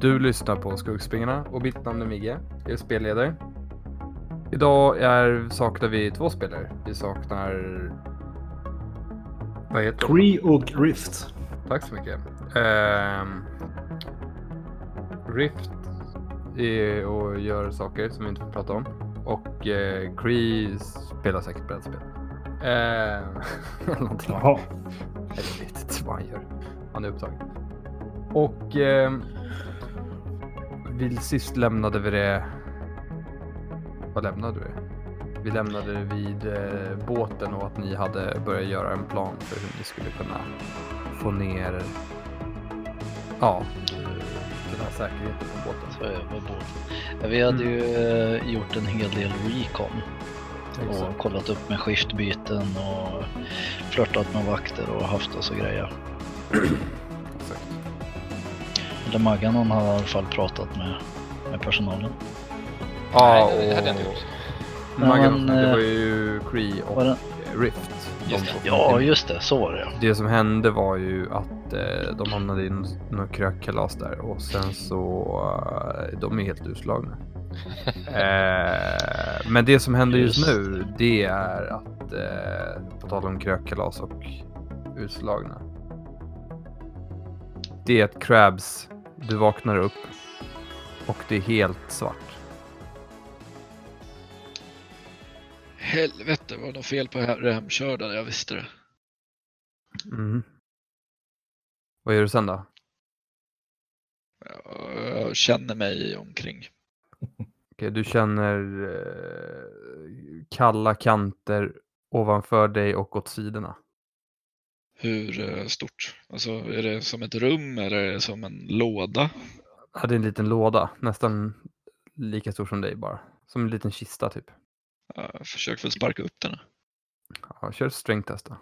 Du lyssnar på Skuggspringarna och mitt namn är Migge. Jag är spelledare. Idag är, saknar vi två spelare. Vi saknar... Vad heter? Cree och Rift. Tack så mycket. Ehm, Rift är och gör saker som vi inte får prata om. Och uh, Cree spelar säkert brädspel. Ehm, eller någonting. Jaha. Jag vet inte vad han gör. Han är upptagen. Och ehm, vi sist lämnade vi det... Vad lämnade vi? Vi lämnade det vid eh, båten och att ni hade börjat göra en plan för hur ni skulle kunna få ner ja, den här säkerheten på båten. Så är det båten. Vi hade ju eh, gjort en hel del recon och kollat upp med skiftbyten och flörtat med vakter och haft oss och grejer. Eller Maggan hon har i alla fall pratat med, med personalen. Ja, Nej, det hade jag och inte gjort. Maggan, Men, det eh, var ju Cree och var det- Rift. de Just det. två. Ja, just det, så var det ja. Det som hände var ju att eh, de hamnade i något, krökkalas där och sen så, eh, de är helt utslagna. eh, men det som händer just Just nu, det är att, eh, på tal om krökkalas och utslagna. Det är att Crabs, du vaknar upp och det är helt svart. Helvete vad de fel på remkörda, jag visste det. Mm. Vad gör du sen då? Jag känner mig omkring. Okej, du känner eh, kalla kanter ovanför dig och åt sidorna. Hur eh, stort? Alltså är det som ett rum eller är det som en låda? Ja, det är en liten låda, nästan lika stor som dig bara. Som en liten kista typ. Jag försöker väl sparka upp den. Ja, kör ett strength test då.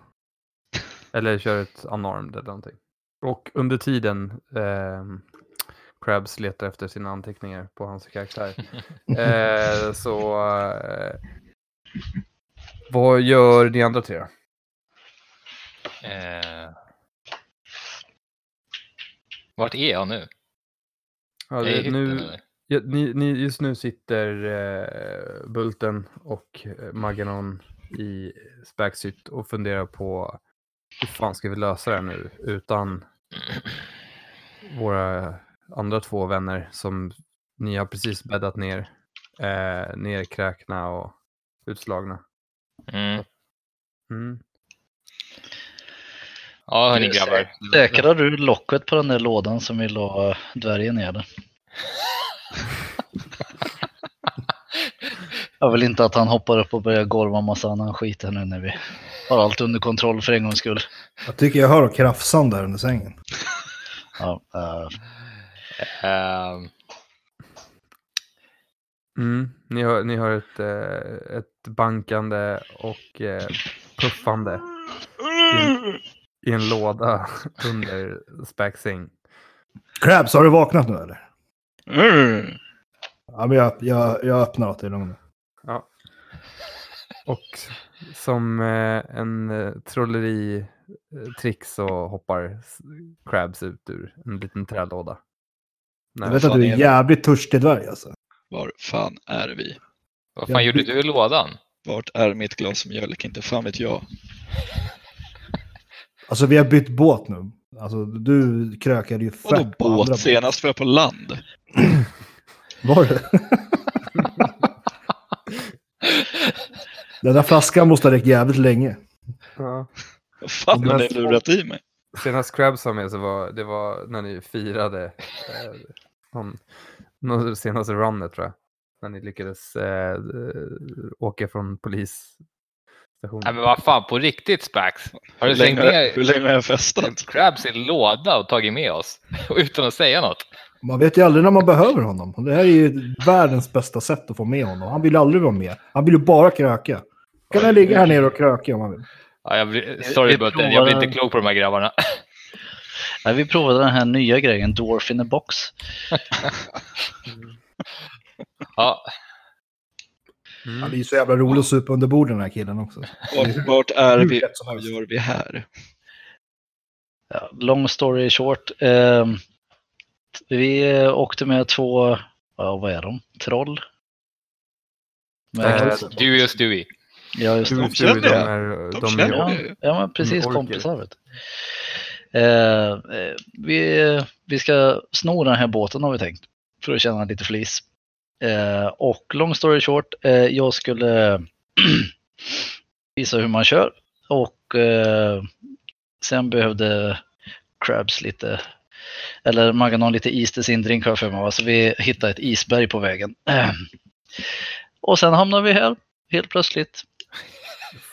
Eller kör ett unarmed eller någonting. Och under tiden ehm, Krabs letar efter sina anteckningar på hans karaktär. eh, så eh, vad gör ni andra tre? Eh... Vart är jag nu? Ja, det, nu, ja, ni, ni, just nu sitter eh, Bulten och eh, Maganon i Spaxhytt och funderar på hur fan ska vi lösa det här nu utan våra andra två vänner som ni har precis bäddat ner. Eh, nerkräkna och utslagna. Mm. Mm. Ja, hörni grabbar. Säkrar du locket på den där lådan som vi la dvärgen ner Jag vill inte att han hoppar upp och börjar golva massa annan skit här nu när vi har allt under kontroll för en gångs skull. Jag tycker jag hör krafsan där under sängen. Ja, Ehm, Mm. Ni, hör, ni hör ett, eh, ett bankande och eh, puffande i, i en låda under Spaxing. Krabs, har du vaknat nu eller? Mm. Ja, men jag, jag, jag öppnar åt dig, lugn. Ja. Och som eh, en eh, trolleri-trick så hoppar Krabs ut ur en liten trälåda. Jag Nej, vet att du är jävligt törstig dvärg alltså. Var fan är vi? vad Jag fan gjorde by- du i lådan? Vart är mitt glas mjölk? Inte fan vet jag. Alltså vi har bytt båt nu. Alltså du krökade ju Vadå fett andra båt? Senast var jag på land. Var det? Den där flaskan måste ha räckt jävligt länge. Ja. Vad fan har ni Senast- lurat i mig? Senast Krabs var med så var det var när ni firade eh, någon, någon senaste runnet tror jag. När ni lyckades eh, eh, åka från polisstationen. Nej men vad fan, på riktigt Spax? Har du Hur länge, hur ner länge har jag festat? Crabs i låda och tagit med oss? Utan att säga något? Man vet ju aldrig när man behöver honom. Det här är ju världens bästa sätt att få med honom. Han vill ju aldrig vara med. Han vill ju bara kröka. Kan han ligga här nere och kröka om han vill. Ja, jag blir, sorry vi Bulten, jag blir inte klok på de här grabbarna. nej, vi provade den här nya grejen, Dwarf in a box. Ja, Mm. Han är ju så jävla rolig att supa under borden den här killen också. Vart, vart är vi? Vad gör vi här? Ja, long story short. Eh, Vi eh, åkte med två, ja, vad är de? Troll? Med, Eh, Dewey och Stewie. ja, just Du, det. de du, känner de är, De de känner. Ja, ja men precis, orker. kompisar vet du. eh, eh, vi, vi ska sno den här båten har vi tänkt. För att tjäna lite flis. Eh, och long story short, eh, jag skulle visa hur man kör. Och eh, sen behövde Crabs lite, eller Maganon lite is till sin drink har jag för mig. Så vi hittade ett isberg på vägen. och sen hamnade vi här, helt plötsligt.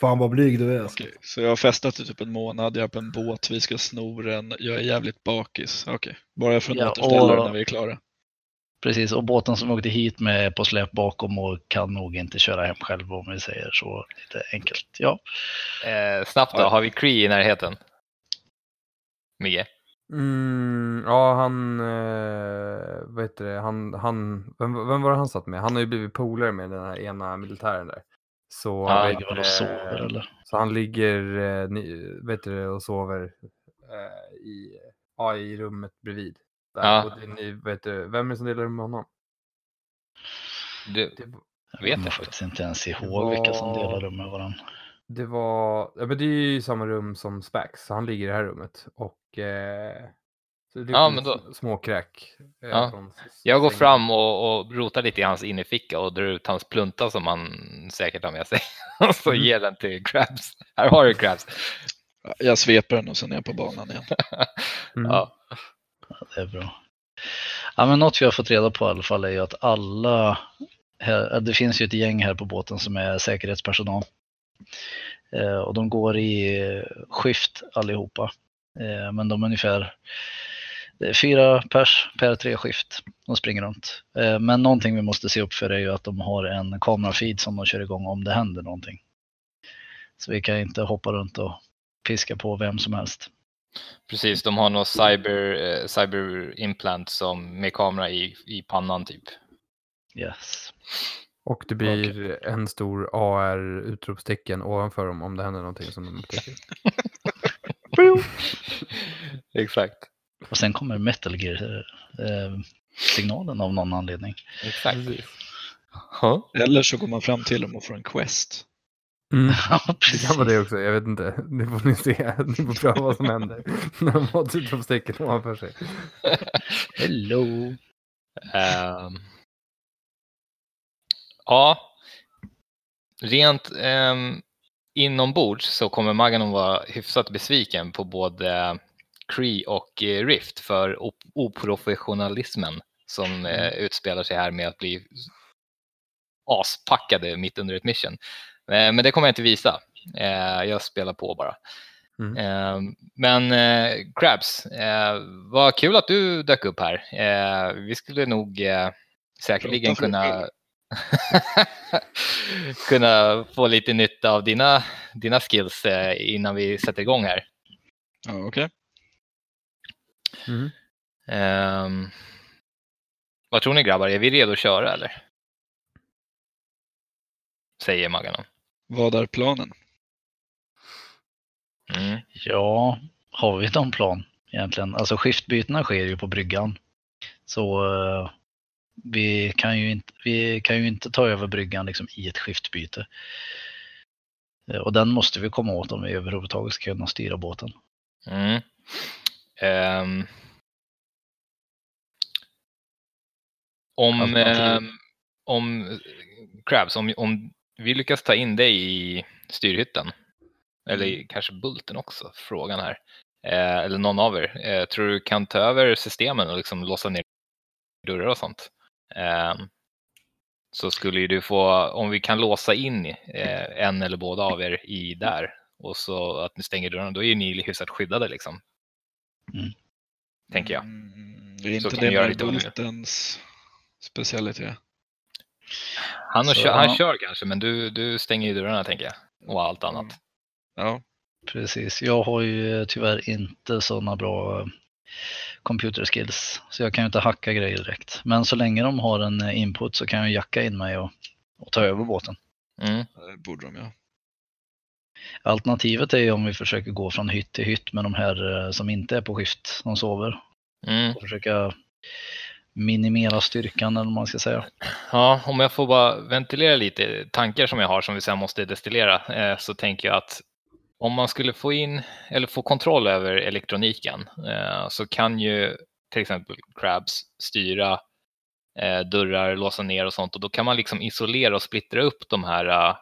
Fan vad blyg du är. Okej, så jag har festat i typ en månad, jag är på en båt, vi ska sno den, jag är jävligt bakis. Okej, bara för att Ja, återställa och- när vi är klara. Precis, och båten som åkte hit med är på släp bakom och kan nog inte köra hem själv om vi säger så lite enkelt. Ja, Eh, snabbt då, Ja. har vi Cree i närheten? Migge? Mm, ja, han, eh, vad heter det, han, han, vem, vem var det han satt med? Han har ju blivit polare med den här ena militären där. Så, väl och det, sover eller? så han ligger, eh, heter det, och sover eh, i, ja, i rummet bredvid. Där. Ja. Och det, ni, heter det, vem är det som delar rum med honom? Du, Det, var- Jag Vet inte. faktiskt inte ens ihåg vilka som var- delar rum med varandra. det var, ja men det är ju samma rum som Spax, så han ligger i det här rummet. Och, eh, så det är Ja, lite men då- småkräk. eh, Ja. jag går fram och, och rotar lite i hans innerficka och drar ut hans plunta som han säkert har med sig. Och så Mm. ger den till Krabs. Här har du Krabs. Ja, Jag sveper den och sen är jag på banan igen. Mm. Ja. Det är bra. Ja, men något vi har fått reda på i alla fall är ju att alla, här, det finns ju ett gäng här på båten som är säkerhetspersonal. Eh, och de går i skift allihopa. Eh, men de är ungefär det är fyra pers per tre skift. De springer runt. Eh, men någonting vi måste se upp för är ju att de har en kamerafeed som de kör igång om det händer någonting. Så vi kan inte hoppa runt och piska på vem som helst. Precis, de har något cyber, eh, cyber implant som med kamera i, i pannan typ. Yes. Och det blir en stor AR-utropstecken ovanför dem om det händer någonting som de upptäcker. Exakt. Och sen kommer Metal Gear-signalen av någon anledning. Exakt. Ja. Eller så går man fram till dem och får en quest. Mm. Ja, Det kan vara det också, jag vet inte. Det får ni se. Ni får pröva vad som händer när de har utropstecken ovanför sig. Hello! Ehm. ja, rent um, inombords så kommer Maganon vara hyfsat besviken på både Cree och eh, Rift för op- oprofessionalismen som eh, utspelar sig här med att bli aspackade mitt under ett mission. Eh, men det kommer jag inte visa. Eh, jag spelar på bara. Mm. Eh, men eh, Krabs, vad kul att du dök upp här. Vi skulle nog säkerligen kunna kunna få lite nytta av dina, dina skills innan vi sätter igång här. Ja, okej. Mm. Ehm, vad tror ni grabbar, är vi redo att köra eller? Säger Maganon. Vad är planen? Mm. Ja, har vi någon plan egentligen? Alltså skiftbytena sker ju på bryggan. Så eh, vi, kan ju inte, vi kan ju inte ta över bryggan liksom i ett skiftbyte. Eh, Och den måste vi komma åt om vi överhuvudtaget ska kunna styra båten. Mm. Ehm. om, ehm, om Krabs, om, om vi lyckas ta in dig i styrhytten, eller i- kanske bulten också, frågan här, eh, eller någon av er, eh, tror du kan ta över systemen och liksom låsa ner dörrar och sånt? Ehm, så skulle ju du få, om vi kan låsa in eh, en eller båda av er i där och så att ni stänger dörrarna, då är ju ni hyfsat skyddade liksom. Mm. Tänker jag. Mm, det är Så inte det med. Bultens specialitet. Han, och Så, kör, han ja. kör kanske, men du, du stänger ju dörrarna tänker jag. Och allt annat. Ja, Precis, jag har ju eh, tyvärr inte sådana bra eh, computer skills. Så jag kan ju inte hacka grejer direkt. Men så länge de har en eh, input så kan jag jacka in mig och, och ta över båten. Mm. det borde de ja. Alternativet är ju om vi försöker gå från hytt till hytt med de här som inte är på skift, som sover. Mm. Och försöka minimera styrkan eller vad man ska säga. Ja, om jag får bara ventilera lite tankar som jag har som vi sen måste destillera eh, så tänker jag att om man skulle få in eller få kontroll över elektroniken eh, så kan ju till exempel Crabs styra eh, dörrar, låsa ner och sånt och då kan man liksom isolera och splittra upp de här eh,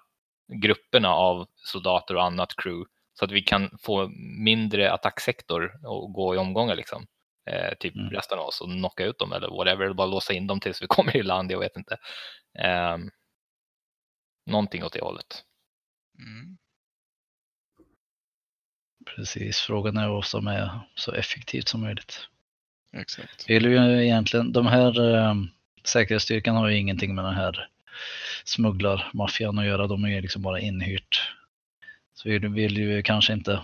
grupperna av soldater och annat crew så att vi kan få mindre attacksektor och gå i omgångar liksom. Eh, typ Mm. resten av oss och knocka ut dem eller whatever, bara låsa in dem tills vi kommer i land, jag vet inte. Eh, någonting åt det hållet. Mm. Precis, frågan är vad som är så effektivt som möjligt. Exakt. Vill ju egentligen, de här eh, säkerhetsstyrkan har ju ingenting med den här smugglarmaffian att göra. De är ju liksom bara inhyrt. Så vi vill ju kanske inte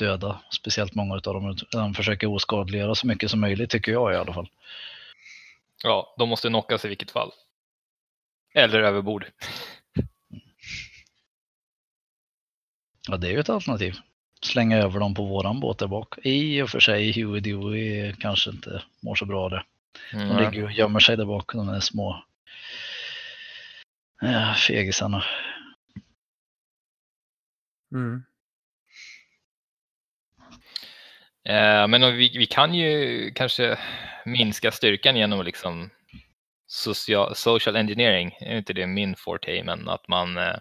döda speciellt många av dem utan försöka oskadliggöra så mycket som möjligt tycker jag i alla fall. Ja, de måste knockas i vilket fall. Eller överbord. Ja, det är ju ett alternativ. Slänga över dem på våran båt där bak. I och för sig, Huey Dewey kanske inte mår så bra det. De Mm. ligger ju och gömmer sig där bak, de där små ja, fegisarna. Mm. Eh, Eh, men vi, vi kan ju kanske minska styrkan genom liksom social, social engineering. Är inte det min forte, men att man eh,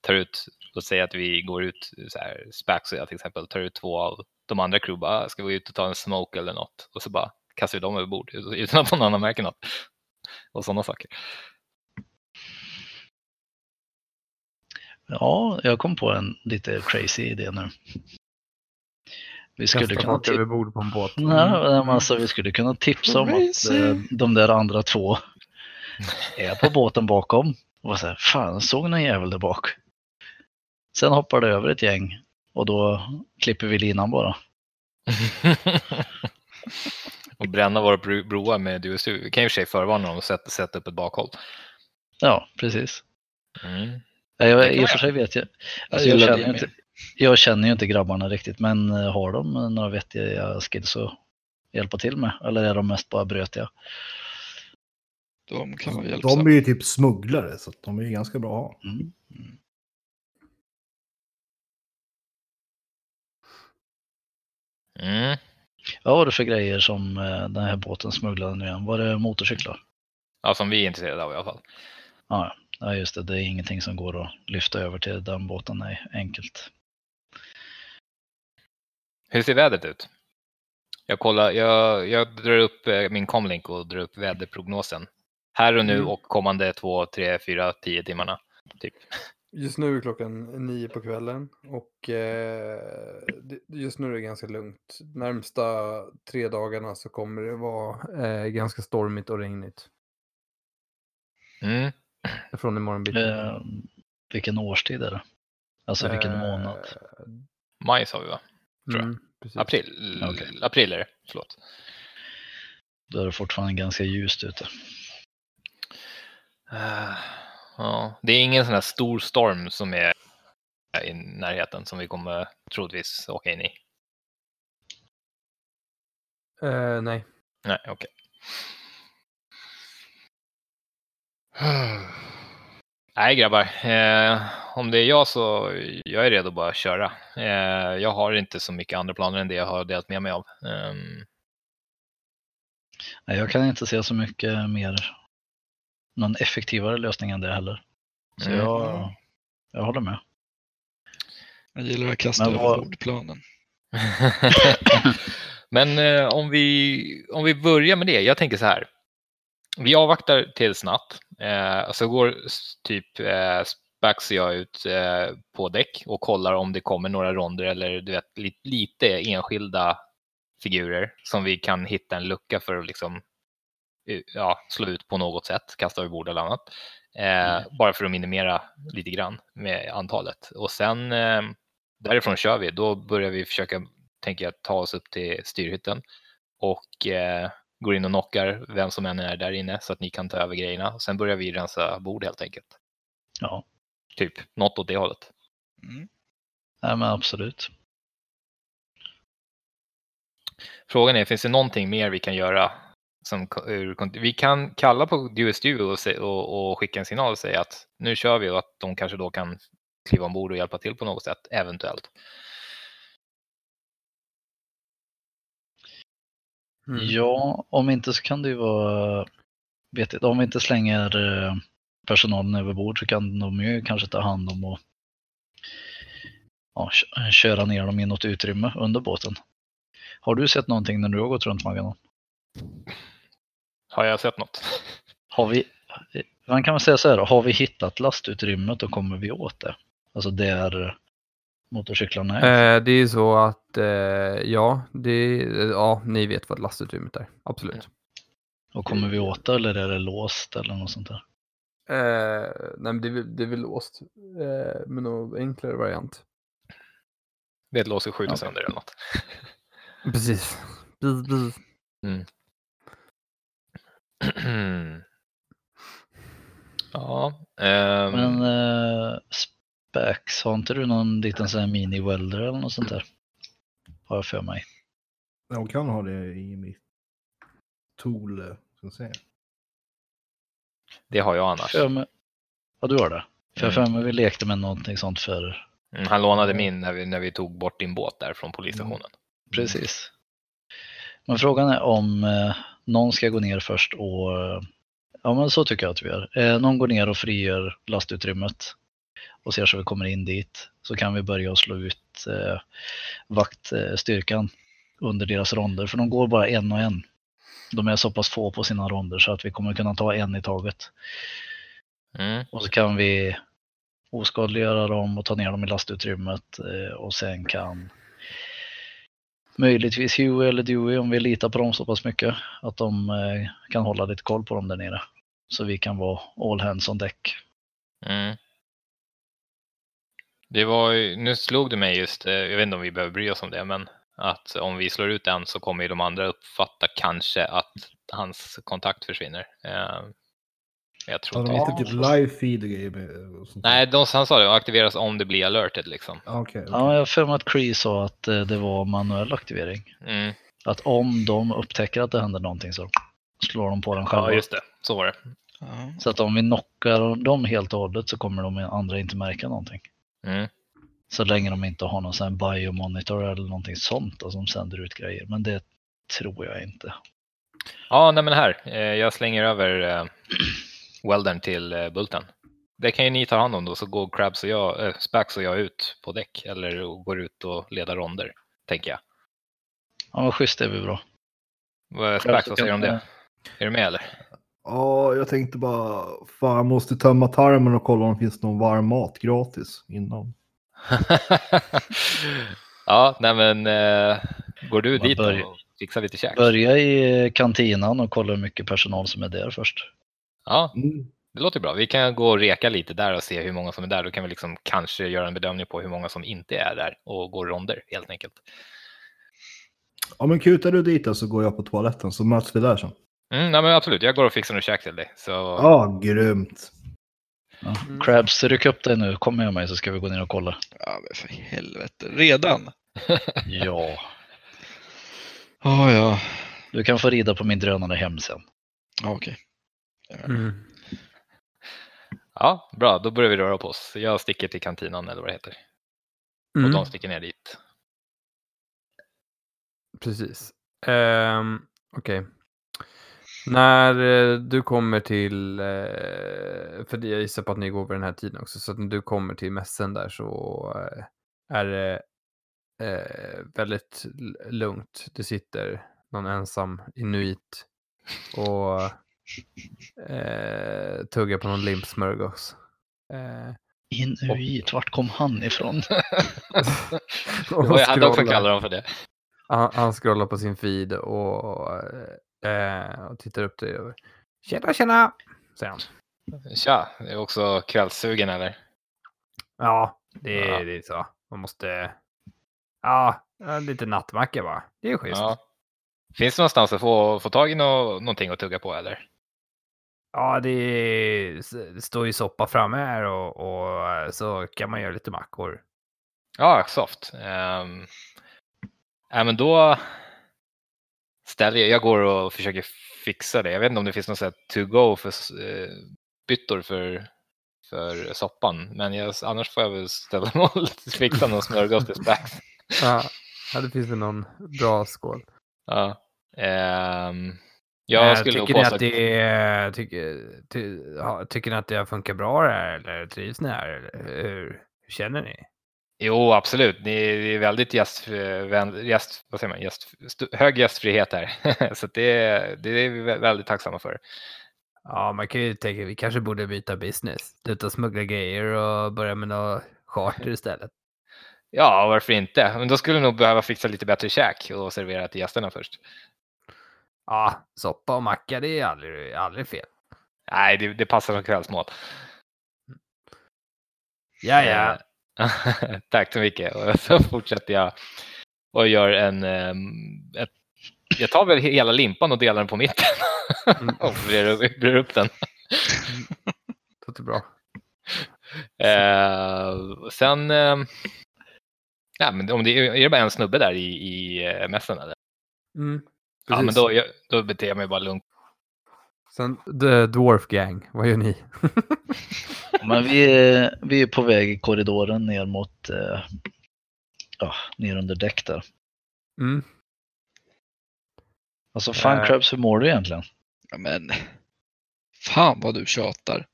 tar ut, låt säga att vi går ut, så här, Spax och jag till exempel, tar ut två av de andra crew, bara, ska vi ut och ta en smoke eller något? Och så bara kastar vi dem över bord utan att någon annan märker något. Och sådana saker. Ja, jag kom på en lite crazy idé nu. Vi skulle Kasta kunna över bord på en båt. Nej, men alltså, vi skulle kunna tipsa om att eh, de där andra två är på båten bakom. Och så här, fan, såg någon jävel där bak. Sen hoppar det över ett gäng och då klipper vi linan bara. och bränna våra bro- broar med DSU. Vi kan ju i och för sig förvarna dem och sätta, sätta upp ett bakhåll. Ja, precis. Mm. Ja, Jag, I och för sig vet jag. Alltså, jag, känner inte, jag känner ju inte grabbarna riktigt, men eh, har de några vettiga skills att hjälpa till med? Eller är de mest bara brötiga? De kan vara hjälpsamma. De är ju typ smugglare, så de är ju ganska bra att ha. Mm. Mm. Vad var det för grejer som eh, den här båten smugglade nu igen? Var det motorcyklar? Ja, som vi är intresserade av i alla fall. Ja, ja, just det. Det är ingenting som går att lyfta över till den båten. Nej, enkelt. Hur ser vädret ut? Jag, kollar, jag, jag drar upp eh, min comlink och drar upp väderprognosen. Här och nu Mm. och kommande två, tre, fyra, tio timmarna. Typ. Just nu är klockan nio på kvällen och eh, just nu är det ganska lugnt. Närmsta tre dagarna så kommer det vara eh, ganska stormigt och regnigt. Mm. Från imorgon bitti. Eh, vilken årstid är det? Alltså vilken Eh, månad? Maj sa vi va? Tror jag. Mm. April. Okej. April är det. Förlåt. Då är det fortfarande ganska ljust ute. Eh, ja, det är ingen sån här stor storm som är i närheten som vi kommer troligtvis åka in i. Eh, nej. Nej, okej. Nej grabbar, eh, om det är jag så jag är redo att bara köra. Eh, jag har inte så mycket andra planer än det jag har delat med mig av. Nej, jag kan inte se så mycket mer, någon effektivare lösning än det heller. Så Mm. jag, jag håller med. Jag gillar att kasta över vad- bordplanen. Men eh, om, vi, om vi börjar med det. Jag tänker så här. Vi avvaktar tills natt. Eh, så går typ eh, Spax och jag ut eh, på däck och kollar om det kommer några ronder eller du vet, li, lite enskilda figurer som vi kan hitta en lucka för att liksom, ja, slå ut på något sätt, kasta över bord eller annat. Eh, Bara för att minimera lite grann med antalet. Och sen eh, därifrån kör vi. Då börjar vi försöka, tänker jag, ta oss upp till styrhytten och eh, går in och knockar vem som än är där inne så att ni kan ta över grejerna. Och sen börjar vi rensa bord helt enkelt. Ja, Typ något åt det hållet. Mm. Nej, men absolut. Frågan är, finns det någonting mer vi kan göra som, vi kan kalla på DSU och, och, och skicka en signal och säga att nu kör vi och att de kanske då kan kliva ombord och hjälpa till på något sätt, eventuellt. Mm. Ja, om inte så kan det ju vara vettigt. Om vi inte slänger eh, personalen över bord så kan de ju kanske ta hand om och ja, kö- köra ner dem i något utrymme under båten. Har du sett någonting när du har gått runt Maggan? Har jag sett något? Har vi, man kan väl säga så här, har vi hittat lastutrymmet då kommer vi åt det. Alltså där motorcyklarna är. Eh, det är så att, eh, ja, det, ja, ni vet vad lastutrymmet är. Absolut. Och kommer vi åt det eller är det låst eller något sånt där? Eh, nej, men det, är väl- det är väl låst eh, med någon enklare variant. Det är ett lås och skjuter Ja. sönder eller något. Precis. Precis, precis. ja, ehm, Men eh, Spax, har inte du någon liten sån här mini-welder eller något sånt där? Har jag för mig. Jag kan ha det i mitt tool. eh, Ska säga. det har jag annars. För mig... Ja, du har det. För jag Mm. för mig vi lekte med någonting sånt för Mm, han lånade min när vi, när vi tog bort din båt där från polisstationen. Precis. Men frågan är om eh, någon ska gå ner först och Ja men så tycker jag att vi gör. Eh, någon går ner och frigör lastutrymmet och ser så vi kommer in dit. Så kan vi börja slå ut eh, vaktstyrkan under deras ronder. För de går bara en och en. De är så pass få på sina ronder så att vi kommer kunna ta en i taget. Mm. Och så kan vi oskadliggöra dem och ta ner dem i lastutrymmet eh, och sen kan möjligtvis Huey eller Dewey om vi litar på dem så pass mycket att de eh, kan hålla lite koll på dem där nere. Så vi kan vara all hands on deck. Mm. Det var ju, nu slog det mig just, eh, jag vet inte om vi behöver bry oss om det, men att om vi slår ut en så kommer ju de andra uppfatta kanske att hans kontakt försvinner. Eh, Jag tror Har inte de vi... inte typ live feed och grejer? Och sånt? Nej, de, han sa det, aktiveras om det blir alerted liksom. Ah, Okej. okej. Ja, jag har för mig att Cree sa att eh, det var manuell aktivering. Mm. Att om de upptäcker att det händer någonting så slår de på den själva. Ja, just det. Så var det. Ja. Så att om vi knockar dem helt och hållet så kommer de andra inte märka någonting. Mm. Så länge de inte har någon sån här biomonitor eller någonting sånt då, som sänder ut grejer. Men det tror jag inte. Ja, nej men här. Eh, jag slänger över eh, weldern till eh, bulten. Det kan ju ni ta hand om då, så går Krabs och jag, eh, Spax och jag ut på däck eller går ut och leder ronder, tänker jag. Ja, vad schysst det är vi bra. Vad- Spax, vad säger du om det? Är du med eller? Ja, jag tänkte bara, fan jag måste tömma tarmen och kolla om det finns någon varm mat gratis innan. ja, nej men eh, går du Vad dit börjar- och fixar lite käk? Börja i kantinan och kolla hur mycket personal som är där först. Ja, Mm. det låter bra. Vi kan gå och reka lite där och se hur många som är där. Då kan vi liksom kanske göra en bedömning på hur många som inte är där och går ronder helt enkelt. Ja, men kutar du dit så går jag på toaletten så möts vi där sen. Mm, nej, men absolut, jag går och fixar något käk till dig. Så Ja, grymt. Ja. Mm. Krabs, ryck upp dig nu. Kom med mig så ska vi gå ner och kolla. ja, men för helvete. Redan? Ja. Ja, ja. Du kan få rida på min drönare hem sen. Ja, okej. Mm. Ja, bra, då börjar vi röra på oss. Jag sticker till kantinan eller vad det heter. Och Mm. de sticker ner dit. Precis. Um, Okej. När eh, du kommer till, eh, för jag gissar på att ni går vid den här tiden också, så att när du kommer till mässen där så eh, är det väldigt lugnt. Det sitter någon ensam inuit och tuggar på någon limpsmörgås. Inuit, vart kom han ifrån? jag hade också scrollar. kallat dem för det. Han, han scrollar på sin feed och, eh, och tittar upp till dig. Tjena, tjena! Säger han. Tja, det är också kvällssugen eller? Ja, det är, Ja. det är så. Man måste... Ja, lite nattmacka bara. Det är schysst. Ja, Ja. Finns det någonstans att få, få tag i nå, någonting att tugga på eller? det, är, det står ju soppa framme här och, och så kan man göra lite mackor. Ja, soft. Um, ja, men då ställer, jag går och försöker fixa det. Jag vet inte om det finns något sätt to go för eh, byttor för, för soppan. Men jag, annars får jag väl ställa mig och fixa någon smörgås till Spax. Ja, det finns väl någon bra skål. Ja. Ehm, jag Eh, skulle tycker, ni påstå att det är, tycker, ty, ja, tycker ni att det funkar bra det här eller trivs ni här? Eller hur, hur känner ni? Jo, absolut. Ni är väldigt gästvän, gäst, vad säger man, gäst, st- hög gästfrihet här. Så att det, det är vi vä- väldigt tacksamma för. Ja, man kan ju tänka vi kanske borde byta business. Sluta smuggla grejer och börja med något charter istället. Ja, varför inte? Men då skulle vi nog behöva fixa lite bättre käk och servera till gästerna först. Ja, soppa och macka det är aldrig, aldrig fel. Nej, det, det passar som kvällsmål. Ja, ja. Eh, Tack så mycket. Och så fortsätter jag och gör en... ehm, Ett, jag tar väl hela limpan och delar den på mitten. Mm. och brer brer upp den. Låter bra. Eh, sen... ehm, ja, men om det är, är det bara en snubbe där i, i eh, eller? Mm, Ja, men då, jag- då beter jag mig bara lugnt. Sen The Dwarf Gang, vad gör ni? Men vi är, vi är på väg i korridoren ner mot, eh, ja, ner under däck där. Mm. Alltså fan. Crabs, hur mår du egentligen? Ja, men fan vad du tjatar.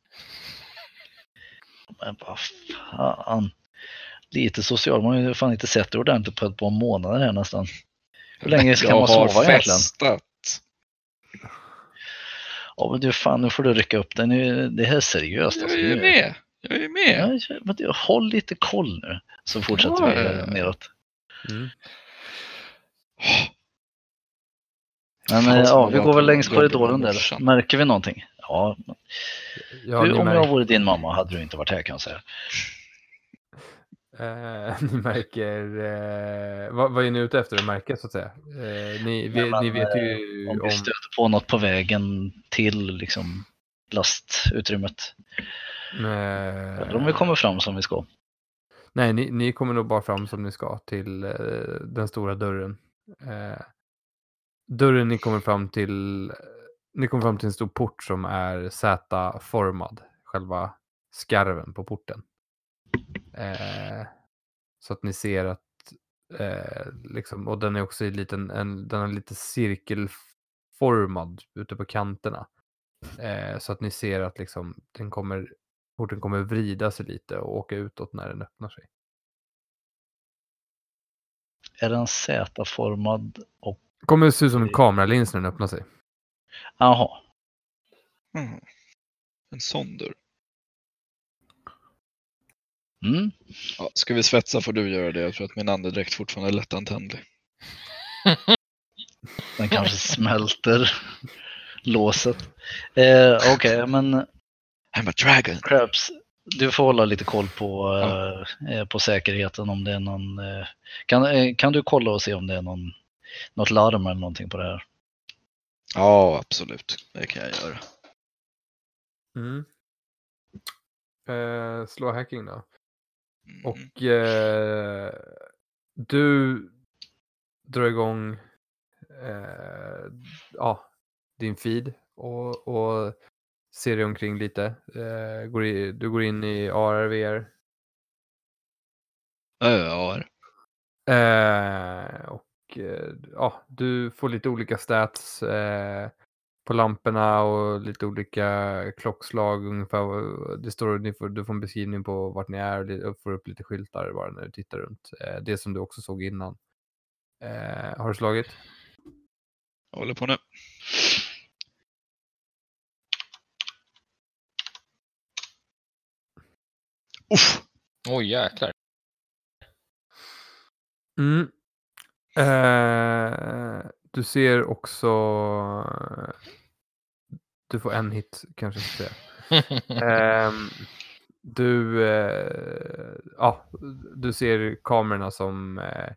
Men vad fan. Lite social, man har ju fan inte sett det ordentligt på ett par månader här nästan. Hur länge ska jag man har sova egentligen? festat. Ja men du fan, nu får du rycka upp. Nu, det här är seriöst. Jag Alltså. är med. Jag är ju med. Ja, men du, håll lite koll nu. Så fortsätter vi Ja, ja. neråt. Mm. Men Fan, ja, vi går väl längs korridoren där. Märker vi någonting? Ja, Ja, ni, om jag vore din mamma hade du inte varit här kan jag säga. Eh, ni märker... Eh, vad, vad är ni ute efter att märka så att säga? Eh, ni, vi, men, ni vet ju Om om... vi stöter på något på vägen till liksom lastutrymmet. eh, Eller om vi kommer fram som vi ska. Nej, ni, ni kommer nog bara fram som ni ska till eh, den stora dörren. Eh, dörren ni kommer fram till, ni kommer fram till en stor port som är Z-formad, själva skarven på porten. Eh, så att ni ser att, eh, liksom, och den är också i liten, en, den är lite cirkelformad ute på kanterna. Eh, så att ni ser att liksom, den kommer, porten kommer vrida sig lite och åka utåt när den öppnar sig. Är den Z-formad och... kommer se ut som en kameralins när den öppnar sig. Jaha. Mm. En sån dörr. Mm. Ja, ska vi svetsa får du göra det. Jag tror att min andedräkt fortfarande är lättantändlig. Den kanske smälter låset. Eh, Okej, men I'm a dragon. Crabs, du får hålla lite koll på, eh, eh, på säkerheten om det är någon... Eh, kan, eh, kan du kolla och se om det är någon, något larm eller någonting på det här? Ja, absolut. Det kan jag göra. Mm. Eh, slå hacking då. Mm. Och eh, du drar igång eh, ja, din feed och, och ser dig omkring lite. Eh, går i, du går in i AR, VR. Ja, Eh, och eh, ja, du får lite olika stats eh, på lamporna och lite olika klockslag ungefär. Det står, ni får, du får en beskrivning på vart ni är och får upp lite skyltar bara när du tittar runt. Eh, det som du också såg innan. Eh, har du slagit? jag håller på nu. Uff. Oj, jäklar. Mm. Eh, du ser också... Du får en hit kanske. Ska säga. Ehm, du, eh, ja, du ser kamerorna som eh,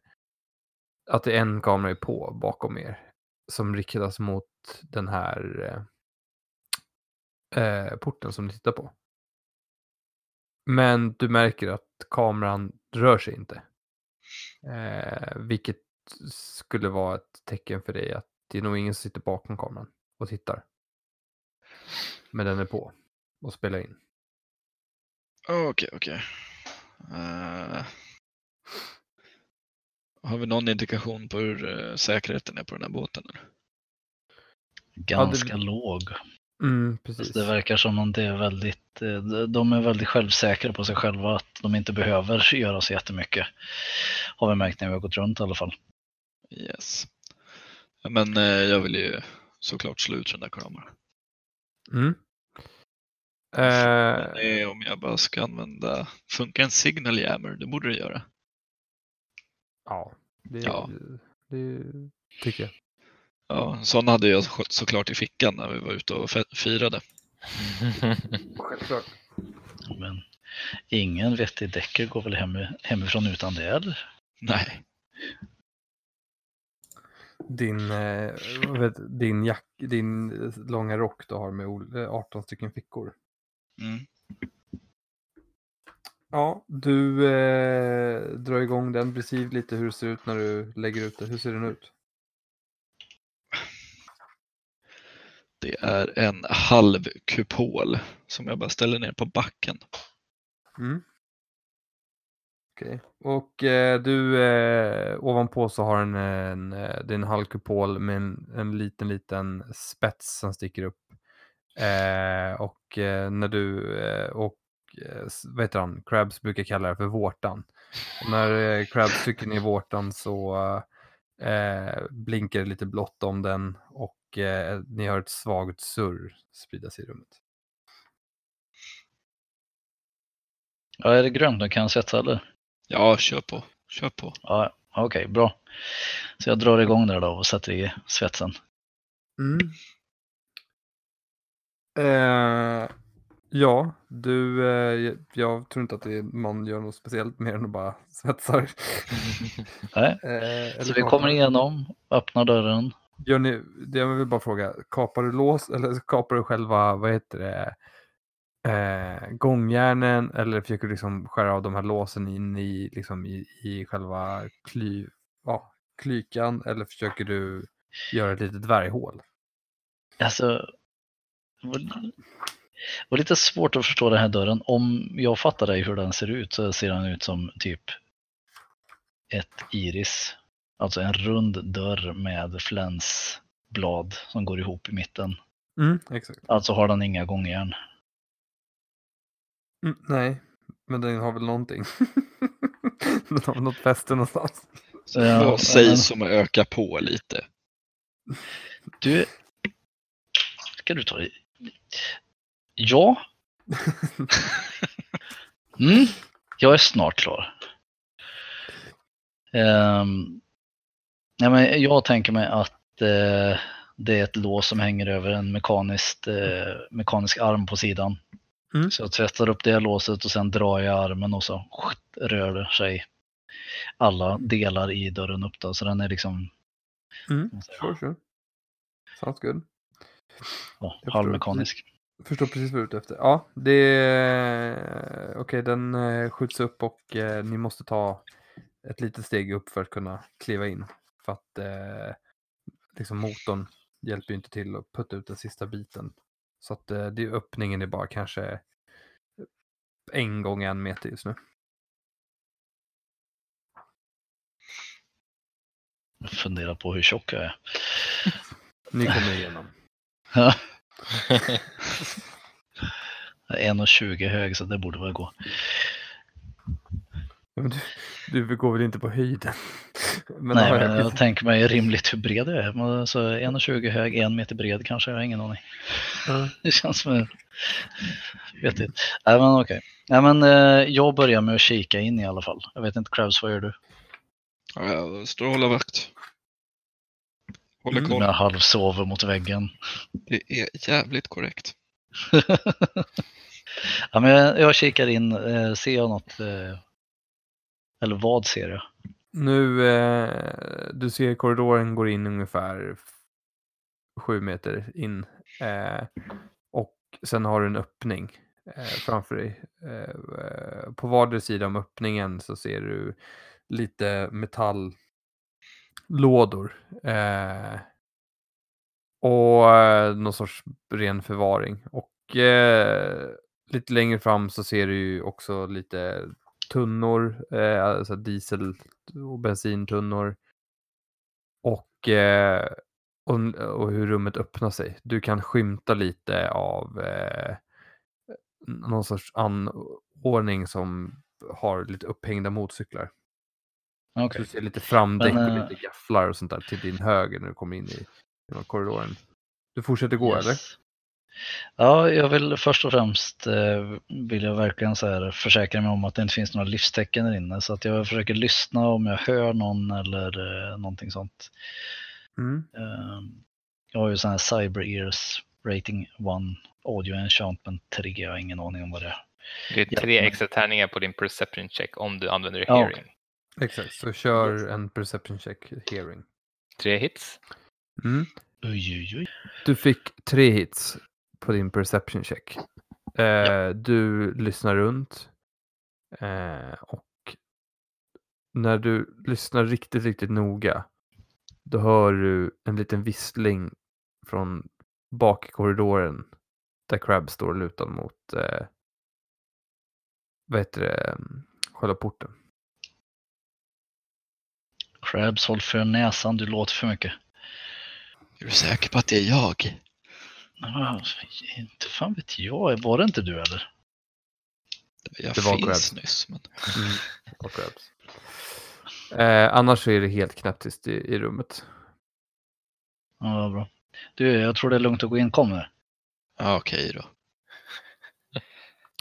att det är en kamera är på bakom er som riktas mot den här eh, eh, porten som ni tittar på. Men du märker att kameran rör sig inte. Eh, vilket skulle vara ett tecken för dig att det är nog ingen som sitter bakom kameran och tittar. Men den är på och spelar in. Okej, okej. Eh, har vi någon indikation på hur eh, säkerheten är på den här båten? Ganska låg. Mm, Fast precis. Det verkar som om det är väldigt, eh, de- de är väldigt självsäkra på sig själva att de inte behöver göra så jättemycket. Har vi märkt när vi har gått runt i alla fall. Yes. Men eh, jag vill ju såklart slå ut den där kameran. Mm. Är om jag bara ska använda, funkar en signal jammer? Det borde det göra. ja, det, Ja. det tycker jag. Ja, sån hade jag så- såklart i fickan när vi var ute och firade. Självklart. Men ingen vettig däcker går väl hem, hemifrån utan det eller? Nej. Din, eh, vet, din, jack, din långa rock du har med ol- eh, 18 stycken fickor. Mm. Ja, du eh, drar igång den. Beskriv lite hur det ser ut när du lägger ut det. Hur ser den ut? Det är en halv kupol som jag bara ställer ner på backen. Mm. Okej. Och eh, du, eh, ovanpå så har den en, eh, det är en halvkupol med en, en liten, liten spets som sticker upp. Eh, och eh, när du, eh, och eh, vad heter han, Krabs brukar kalla det för vårtan. Och när eh, Krabs trycker ner vårtan så eh, blinkar det lite blått om den och eh, ni hör ett svagt surr sprida sig i rummet. Ja, är det grönt nu kan jag sätta eller? Ja, kör på. Kör på. Ja, okej, bra. Så jag drar igång där då och sätter i svetsen. Mm. Eh, ja, du, eh, jag- tror inte att det är, man gör något speciellt mer än att bara svetsar. Nej, Eh, så vi kapar- kommer igenom, öppnar dörren. Gör ni, det jag vill bara fråga, kapar du lås eller kapar du själva, vad heter det, eh, gångjärnen eller försöker du liksom skära av de här låsen in i, liksom i, i själva kly, ja, klykan eller försöker du göra ett litet dvärghål? Alltså, det var lite svårt att förstå den här dörren. Om jag fattar dig hur den ser ut så ser den ut som typ ett iris. Alltså en rund dörr med flänsblad som går ihop i mitten. Mm, exakt. Alltså har den inga gångjärn. Mm, nej, men den har väl någonting. den har väl något fäste någonstans. Så Ja, vad sägs som att öka på lite? Du, ska du ta i? Ja. Mm, jag är snart klar. Um, ja, men jag tänker mig att eh, det är ett lås som hänger över en mekaniskt, eh, mekanisk arm på sidan. Mm. Så jag tvättar upp det låset och sen drar jag armen och så rör det sig alla delar i dörren upp. Då. Så den är liksom Mm, sure, sure. Sounds good. ja, förstår. halvmekanisk. Förstår precis vad du är ute efter. Ja, det är... Okej, den eh, skjuts upp och eh, ni måste ta ett litet steg upp för att kunna kliva in. För att eh, liksom motorn hjälper ju inte till att putta ut den sista biten. Så att eh, det, öppningen är bara kanske en gång en meter just nu. Jag funderar på hur tjock jag är. Ni kommer igenom. Ja. Jag är 1,20 hög så det borde väl gå. Men du, du går väl inte på höjden? Men Nej, men jag- tänker mig rimligt hur bred jag är. Men Så 1,20 hög, en meter bred kanske, jag har ingen aning. Ja. Det känns som... Vet inte. Nej men okej. Nej men eh, jag börjar med att kika in i alla fall. Jag vet inte, Kravs vad gör du? Ja, jag står och håller vakt. Håller Mm. koll. Jag halvsover mot väggen. Det är jävligt korrekt. ja, men jag, jag kikar in, eh, ser jag något? Eh, eller vad ser du? Nu, eh, du ser korridoren går in ungefär sju meter in. Eh, och sen har du en öppning eh, framför dig. Eh, på vardera sida om öppningen så ser du lite metalllådor. Eh, och eh, någon sorts ren förvaring. Och eh, lite längre fram så ser du ju också lite tunnor, eh, alltså diesel och bensintunnor. Och, eh, och, och hur rummet öppnar sig. Du kan skymta lite av eh, någon sorts anordning som har lite upphängda motorcyklar. Okej. Du ser lite framdäck Men, och eh, lite gafflar och sånt där till din höger när du kommer in i, i korridoren. Du fortsätter gå eller? Ja, jag vill först och främst eh, vill jag verkligen så här försäkra mig om att det inte finns några livstecken där inne. Så att jag försöker lyssna om jag hör någon eller eh, någonting sånt. Mm. Eh, jag har ju sån här Cyber Ears Rating 1 Audio Enchantment 3. Jag har ingen aning om vad det är. Det är tre extra tärningar på din perception check om du använder Ja, hearing. Exakt, så kör en perception check hearing. Tre hits. Mm. Oj, oj, oj. Du fick tre hits på din perception check. Eh, Du lyssnar runt. Eh, och när du lyssnar riktigt, riktigt noga. Då hör du en liten vissling från bak i korridoren. Där Crab står lutad mot eh, vad heter det, själva porten. Crabs, håll för näsan, du låter för mycket. Är du säker på att det är jag? Ah, inte fan vet jag, var det inte du eller? Jag Det var finns Crabs. nyss. Men... Mm. Och Crabs. Eh, annars så är det helt knäpptyst i, i rummet. Ja, bra. Du, jag tror det är lugnt att gå in, kom nu. Ja, okej då.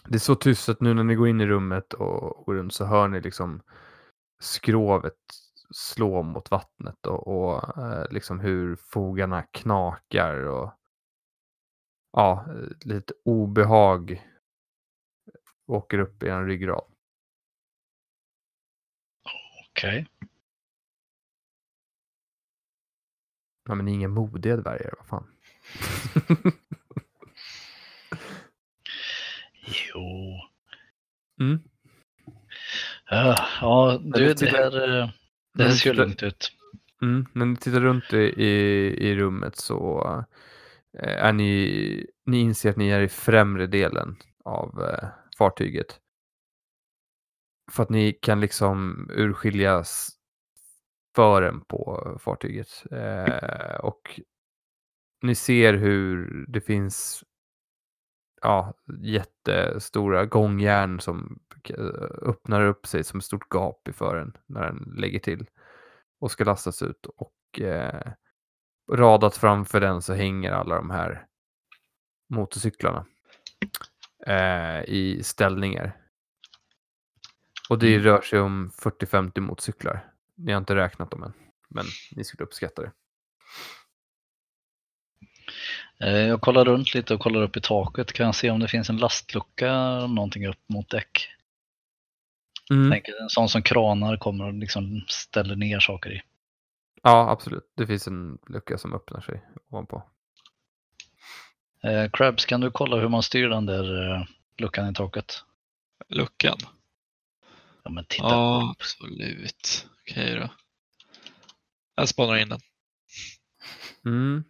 Det är så tyst att nu när ni går in i rummet och går runt så hör ni liksom skrovet slå mot vattnet och, och eh, liksom hur fogarna knakar och ja, eh, lite obehag åker upp i en ryggrad. Okej. Ja, men inga modiga dvärgar, vad fan. Jo. mm. Ja, du, det här, eh, det här Men ser ju lugnt ut. Mm. När ni tittar runt i, i, i rummet så eh, Eh, är ni, ni inser att ni är i främre delen av eh, fartyget. För att ni kan liksom urskiljas fören på fartyget. Eh, och ni ser hur det finns ja, jättestora gångjärn som eh, öppnar upp sig som ett stort gap i fören när den lägger till och ska lastas ut. Och eh, radat framför den så hänger alla de här motorcyklarna eh, i ställningar. Och det Mm. rör sig om 40-50 motorcyklar. Ni har inte räknat dem än, men ni skulle uppskatta det. Eh, Jag kollar runt lite och kollar upp i taket. Kan jag se om det finns en lastlucka eller någonting upp mot däck? Mm. Tänker en sån som kranar kommer och liksom ställer ner saker i. Ja, absolut. Det finns en lucka som öppnar sig ovanpå. Eh, Crabs, kan du kolla hur man styr den där eh, luckan i taket? Luckan? Ja, men titta. Ja, absolut. Okej då. Jag spanar in den. Mm.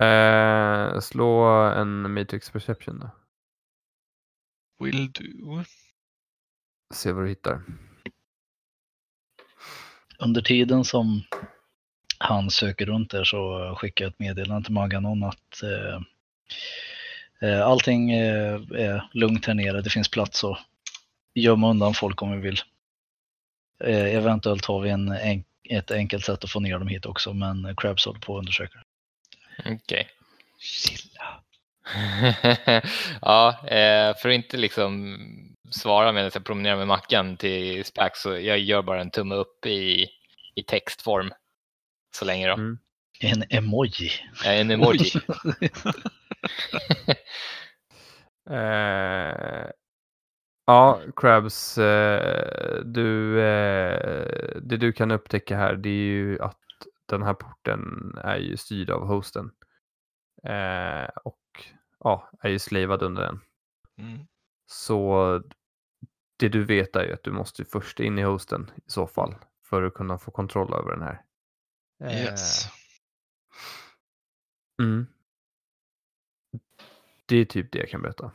Eh, slå en Matrix Perception då. Will do. Se vad du hittar. Under tiden som han söker runt där så skickar jag ett meddelande till Maggan om att eh, eh, allting eh, är lugnt här nere. Det finns plats att gömma undan folk om vi vill. Eh, eventuellt har vi en, en, ett enkelt sätt att få ner dem hit också, men Crabs håller på att undersöka. Okej. Chilla. ja, eh, för att inte liksom svara medan jag promenerar med Mackan till Spax så jag gör bara en tumme upp i, i textform. Så länge då. Mm. En emoji. Eh, En emoji. Eh, ja, Crabs, eh, du, eh, det du kan upptäcka här det är ju att den här porten är ju styrd av hosten. Eh, och ja, är ju slavad under den. Mm. Så det du vet är ju att du måste först in i hosten i så fall för att kunna få kontroll över den här. Eh, Yes. Mm. det är typ det jag kan berätta.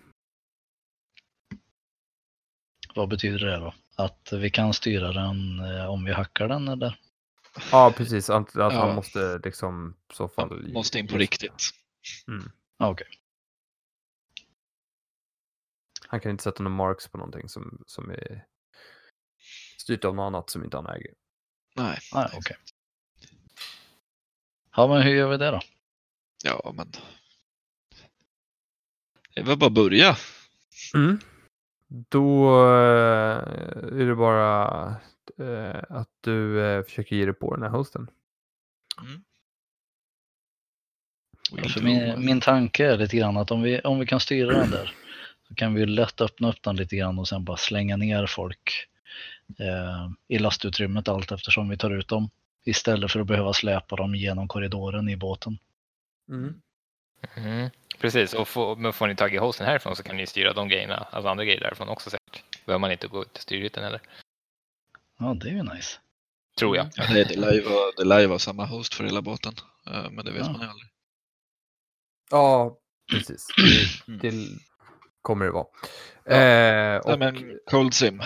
Vad betyder det då? Att vi kan styra den eh, om vi hackar den eller? Ja, precis. Att, att Ja. han måste liksom i så fall... Man måste in på riktigt. Ja, Okej. Han kan inte sätta några marks på någonting som, som är styrt av något annat som inte han äger. Nej. Ah, okej. Ja, men hur gör vi det då? Ja, men. Det är väl bara att börja. Mm. Då eh, är det bara eh, att du eh, försöker ge dig på den här hosten. Ja, För min, min tanke är lite grann att om vi, om vi kan styra den där så kan vi lätt öppna upp den lite grann och sen bara slänga ner folk eh, i lastutrymmet allt eftersom vi tar ut dem. Istället för att behöva släpa dem genom korridoren i båten. Mm. Precis, och få, men får ni tag i hosten härifrån så kan ni styra de grejerna, alltså andra grejer därifrån också säkert. Behöver man inte gå till styrhytten heller. Ja, det är ju nice. Tror jag. Ja, det, det, lär ju vara, det lär ju vara samma host för hela båten. Eh, Men det vet Ja. man ju aldrig. Ja, precis. Mm. Det, det kommer det vara. Ja. Eh, och, Nej, men Cold Sim.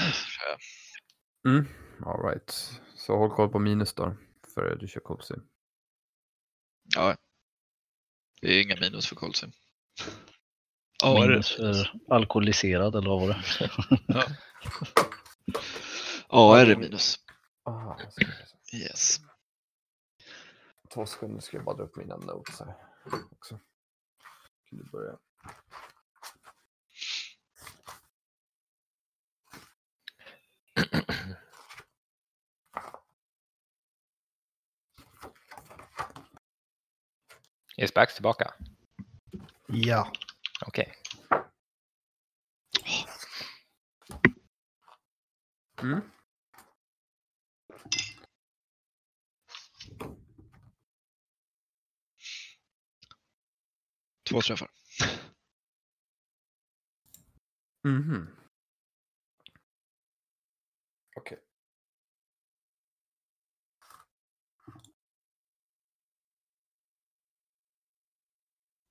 mm, all right. Så håll koll på minus då, för du kör cold sim. Ja. Det är inga minus för Cold Sim. Ja, är det- Minus för alkoholiserad eller vad var det? Ja, är det minus. Aha. Yes. Två sekunder ska jag bara dra upp mina notes här också. Kan du börja? Är Spax tillbaka? Ja. Okej. Mm. Två träffar. Mhm. Okej.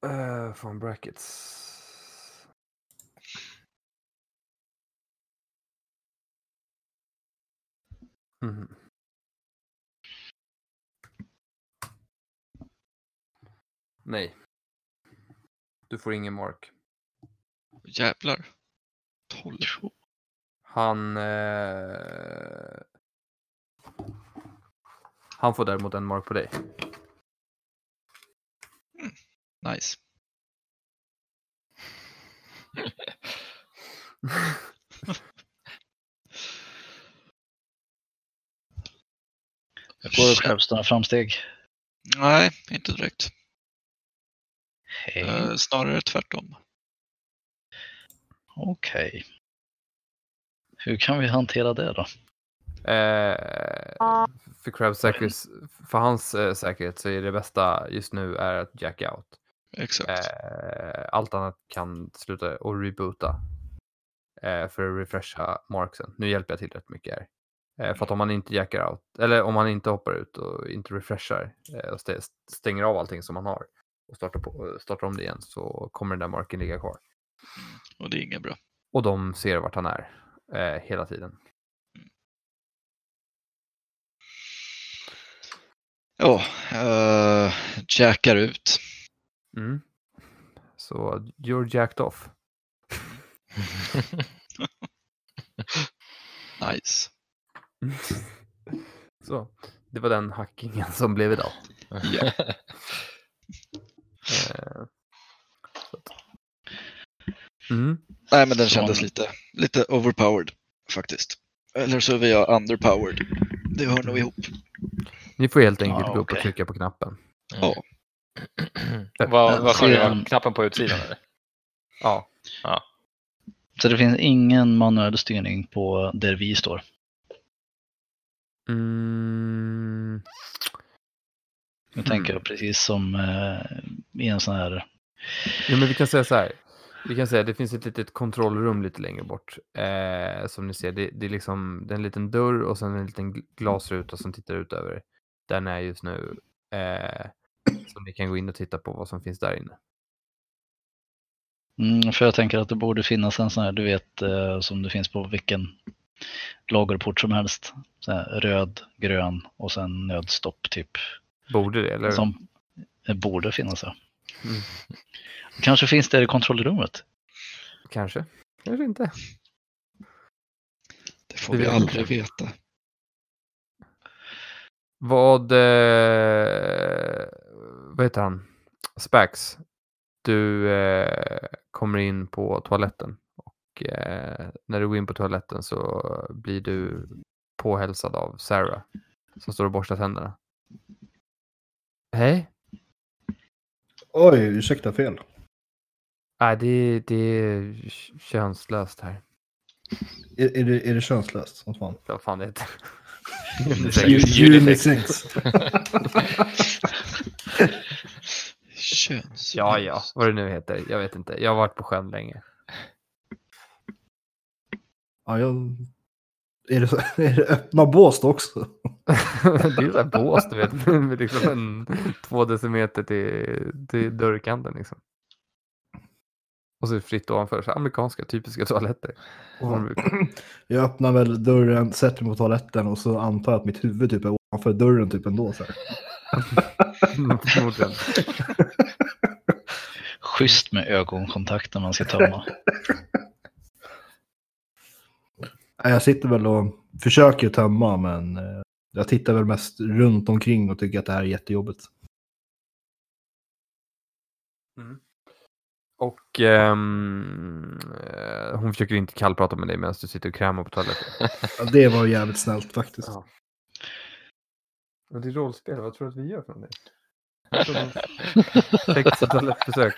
Uh, från brackets. Mhm. Nej. Du får ingen mark. Jävlar. 12. Han... Eh... Han får däremot en mark på dig. Nice. Får Krebs några framsteg? Nej, inte direkt. Hej. Eh, snarare tvärtom. Okej. Hur kan vi hantera det då? Eh, för säkerhet, för hans eh, säkerhet så är det bästa just nu är att jack out. Exakt. Eh, allt annat kan sluta och reboota. Eh, för att refresha marksen. Nu hjälper jag till rätt mycket här. Eh, för att om man inte jackar out, eller om man inte hoppar ut och inte refreshar eh, och stä- stänger av allting som man har och startar, på, startar om det igen så kommer den där marken ligga kvar. Och det är inget bra. Och de ser vart han är eh, hela tiden. Ja, uh, jackar ut. Mm. Så you're jacked off. Nice. Så, det var den hackingen som blev idag. Att- mm. Nej, men den kändes lite, lite overpowered faktiskt. Eller så är jag underpowered. Det hör nog ihop. Ni får helt enkelt Ja, gå upp och trycka på knappen. Ja. Vad vad du? Knappen på utsidan eller? Ja, Så det finns ingen manuell styrning på där vi står. mm. Nu tänker jag precis som eh, i en sån här... Jo, men vi kan säga så här. Vi kan säga att det finns ett litet kontrollrum lite längre bort. Eh, som ni ser, det, det är liksom det är en liten dörr och sen en liten gl- glasruta som tittar ut över. Den är just nu. Eh, så ni kan gå in och titta på vad som finns där inne. Mm, för jag tänker att det borde finnas en sån här, du vet, eh, som det finns på vilken lagerport som helst. Så här, röd, grön och sen nödstopp typ. Borde det, eller? Som borde finnas ja. Mm. Kanske finns det i kontrollrummet. Kanske. Kanske inte. Det får Det vi aldrig inte. veta. Vad... Eh, vad heter han? Spax. Du eh, kommer in på toaletten. Och eh, när du går in på toaletten så blir du påhälsad av Sarah. Som står och borstar tänderna. Hej. Oj, ursäkta fel. Nej, det, det är könslöst här. Är, är, det, är det könslöst? Som fan. Vad fan det heter. Unisex. Köns. Ja, ja, vad det nu heter. Jag vet inte. Jag har varit på sjön länge. Ja, jag... Är det, så, är det öppna bås då också? det är ju så här bås, du vet. Med liksom en två decimeter till, till dörrkanten liksom. Och så är det fritt ovanför. Så amerikanska typiska toaletter. Och Jag öppnar väl dörren, sätter mig på toaletten och så antar jag att mitt huvud typ är ovanför dörren typ ändå. Så här. Förmodligen. Schysst med ögonkontakt när man ska tömma. Jag sitter väl och försöker tömma men eh, jag tittar väl mest runt omkring och tycker att det här är jättejobbigt. Och ehm, eh, hon försöker inte kallprata med dig medan du sitter och krämar på toaletten. Ja, det var jävligt snällt faktiskt. Ja. Och det är rollspel, vad tror du att vi gör för någonting? Sex toalettbesök.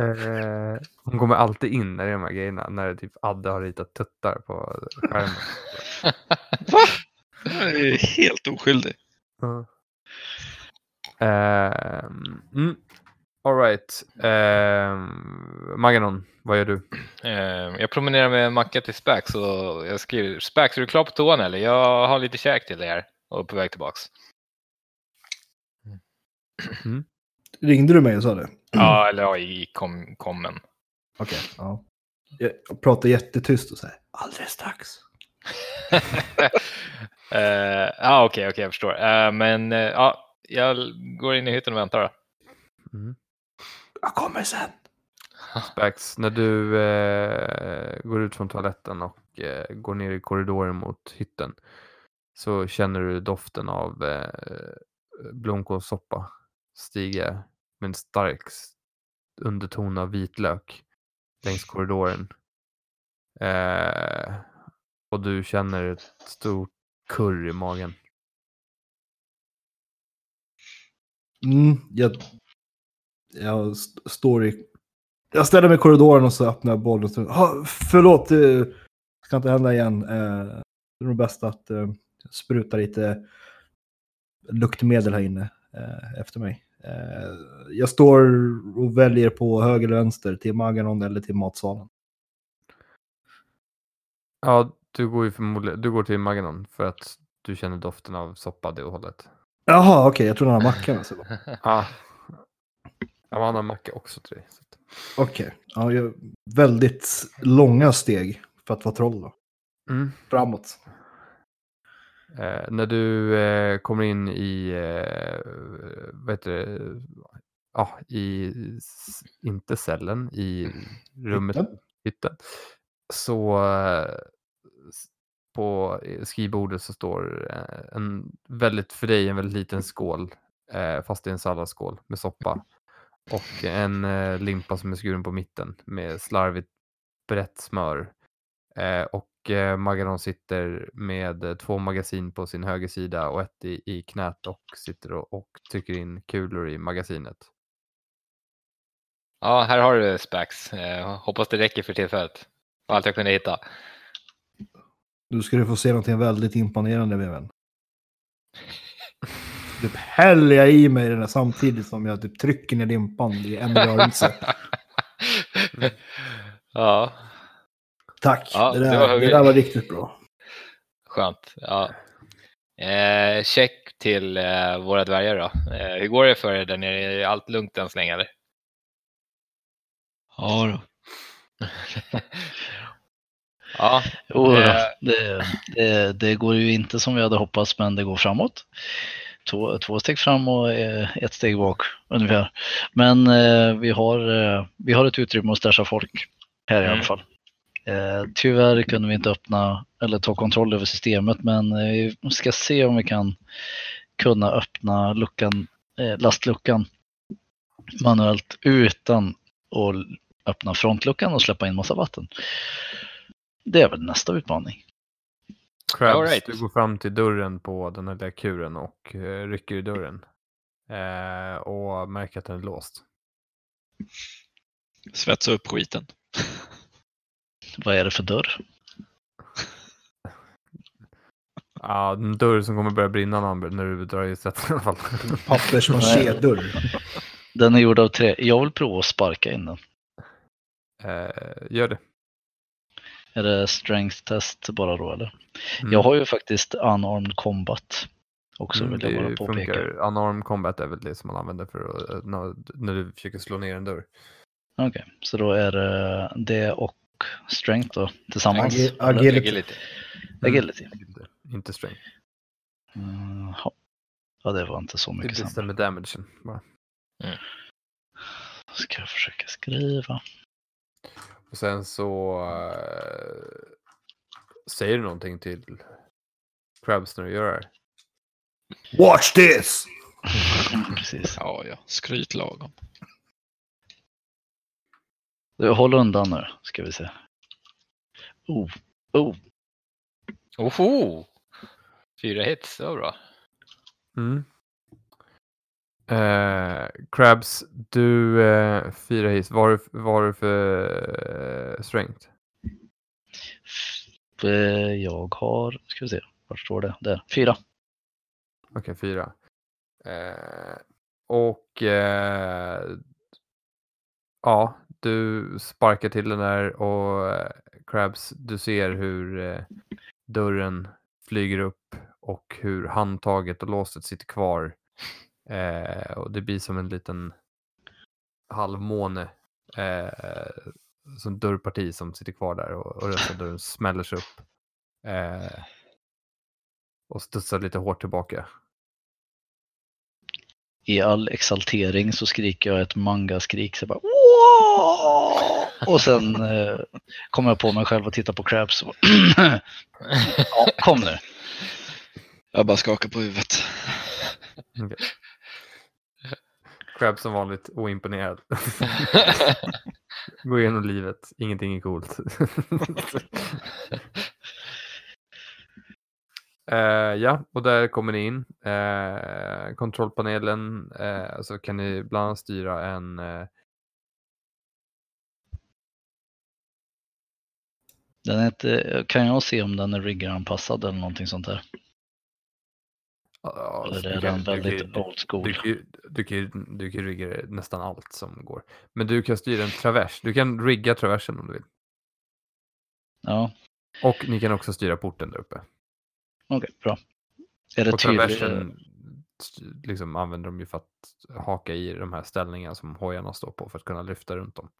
Eh, hon kommer alltid in när det är de här grejerna. När typ Adde har ritat tuttar på skärmen. Jag är helt oskyldig. Ja. Ehm, mm. All right. Ehm, Maganon, vad gör du? Eh, Jag promenerar med Macka till Spax och jag skriver Spax, är du klar på toan eller? Jag har lite käk till dig här och är på väg tillbaks. Ringde du mig och sa det? Ja, eller ja, i kom, kommen. Okej. ja. Jag pratar jättetyst och säger alldeles strax. Eh, Ja, okej, okej, jag förstår. Eh, Men eh, ja, jag går in i hytten och väntar då. Mm. Jag kommer sen. Spax, när du eh, går ut från toaletten och eh, går ner i korridoren mot hytten så känner du doften av eh, blomkålssoppa stiga med en stark underton av vitlök längs korridoren. Eh, och du känner ett stort kurr i magen. Mm, jag, jag st- står i... Jag ställer mig i korridoren och så öppnar jag bollen. och så- Ah, förlåt, det ska inte hända igen. Eh, det är nog bäst att eh, spruta lite luktmedel här inne eh, efter mig. Eh, jag står och väljer på höger eller vänster till Maganon eller till matsalen. Ja, du går ju förmodligen du går till Maganon för att du känner doften av soppa det hållet. Jaha, okej, jag tror han har mackan. Alltså. Ja. Ja, han har macka också till dig. Okej, ja, jag, väldigt långa steg för att vara troll då. Mm. Framåt. Eh, när du eh, kommer in i, eh, vad heter det, ja, i, s- inte cellen, i rummet, Hytten? hytten, så eh, på skrivbordet så står eh, en väldigt, för dig, en väldigt liten skål, eh, fast i en salladsskål med soppa. Och en eh, limpa som är skuren på mitten med slarvigt brett smör. Eh, och eh, Maganon sitter med eh, två magasin på sin högersida och ett i, i knät och sitter och, och trycker in kulor i magasinet. Ja, här har du Spax. Eh, Hoppas det räcker för tillfället. Allt jag kunde hitta. Nu ska du få se någonting väldigt imponerande min vän. Typ häller jag i mig den här samtidigt som jag typ trycker ner limpan i en rörelse. ja, Tack, Ja, det, det där, var det, där var riktigt bra. skönt. Ja. Eh, check till eh, våra dvärgar då. Eh, hur går det för er där nere? Är allt lugnt än så länge eller? Ja då. ja, Jo, Eh. det, det, det går ju inte som vi hade hoppats, men det går framåt. Två, två steg fram och eh, ett steg bak ungefär. Men eh, vi, har, eh, vi har ett utrymme att stasha folk här i Mm. alla fall. Eh, tyvärr kunde vi inte öppna eller ta kontroll över systemet, men eh, vi ska se om vi kan kunna öppna luckan, eh, lastluckan manuellt utan att öppna frontluckan och släppa in massa vatten. Det är väl nästa utmaning. Krabs, All right. du går fram till dörren på den här lilla kuren och eh, rycker i dörren. Eh, och märker att den är låst. Svetsa upp skiten. Vad är det för dörr? Ja, en dörr som kommer börja brinna när, du drar i sätt i alla fall. Pappersmaché-dörr. Den är gjord av trä. Jag vill prova att sparka in den. eh, gör det. Är det strength test bara då eller? Mm. Jag har ju faktiskt unarmed combat också Mm, vill jag bara det påpeka. funkar. Unarmed combat är väl det som man använder för att, eh, när, när du försöker slå ner en dörr. Okej, så då är det det och strength då tillsammans? Eller? agility. agility. Agility. Agility, Inte strength. Mm, ja. ja, det var inte så Det mycket sämre. bestämmer damagen bara. Ska jag försöka skriva. Och sen så eh, säger du någonting till Krabs när du gör det här. Watch this! Precis. Ja, ja. Skryt lagom. Du, håll undan nu, ska vi se. Oh, oh. Oho! Fyra hits, det var bra. Mm. Eh, Krabs, du eh, fyra hits. Vad har du- vad har du för eh, strength? Eh, Jag har, ska vi se, vart står det? Där, fyra. Okej, fyra. Eh, och eh, ja, du sparkar till den där och eh, Krabs, du ser hur eh, dörren flyger upp och hur handtaget och låset sitter kvar. Eh, och det blir som en liten halvmåne eh, som dörrparti som sitter kvar där och, och resten av dörren smäller sig upp. Eh, och studsar lite hårt tillbaka. I all exaltering så skriker jag ett mangaskrik. Så jag bara, och sen eh, kommer jag på mig själv och tittar på Krabs. Och ja, kom nu. Jag bara skakar på huvudet. Okej. Crab som vanligt oimponerad. Går igenom livet, ingenting är coolt. Eh, ja, och där kommer ni in. Uh, kontrollpanelen, eh, så kan ni bland annat styra en Den är inte, kan jag se om den är riggeranpassad eller någonting sånt där? Ja, du är kan- den du väldigt old Du school? kan, ju- du, kan, du kan rigga nästan allt som går. Men du kan styra en travers. Du kan rigga traversen om du vill. Ja, Och ni kan också styra porten där uppe. okej, bra. Är det Och traversen st- liksom använder de ju för att haka i de här ställningarna som hojarna står på för att kunna lyfta runt dem.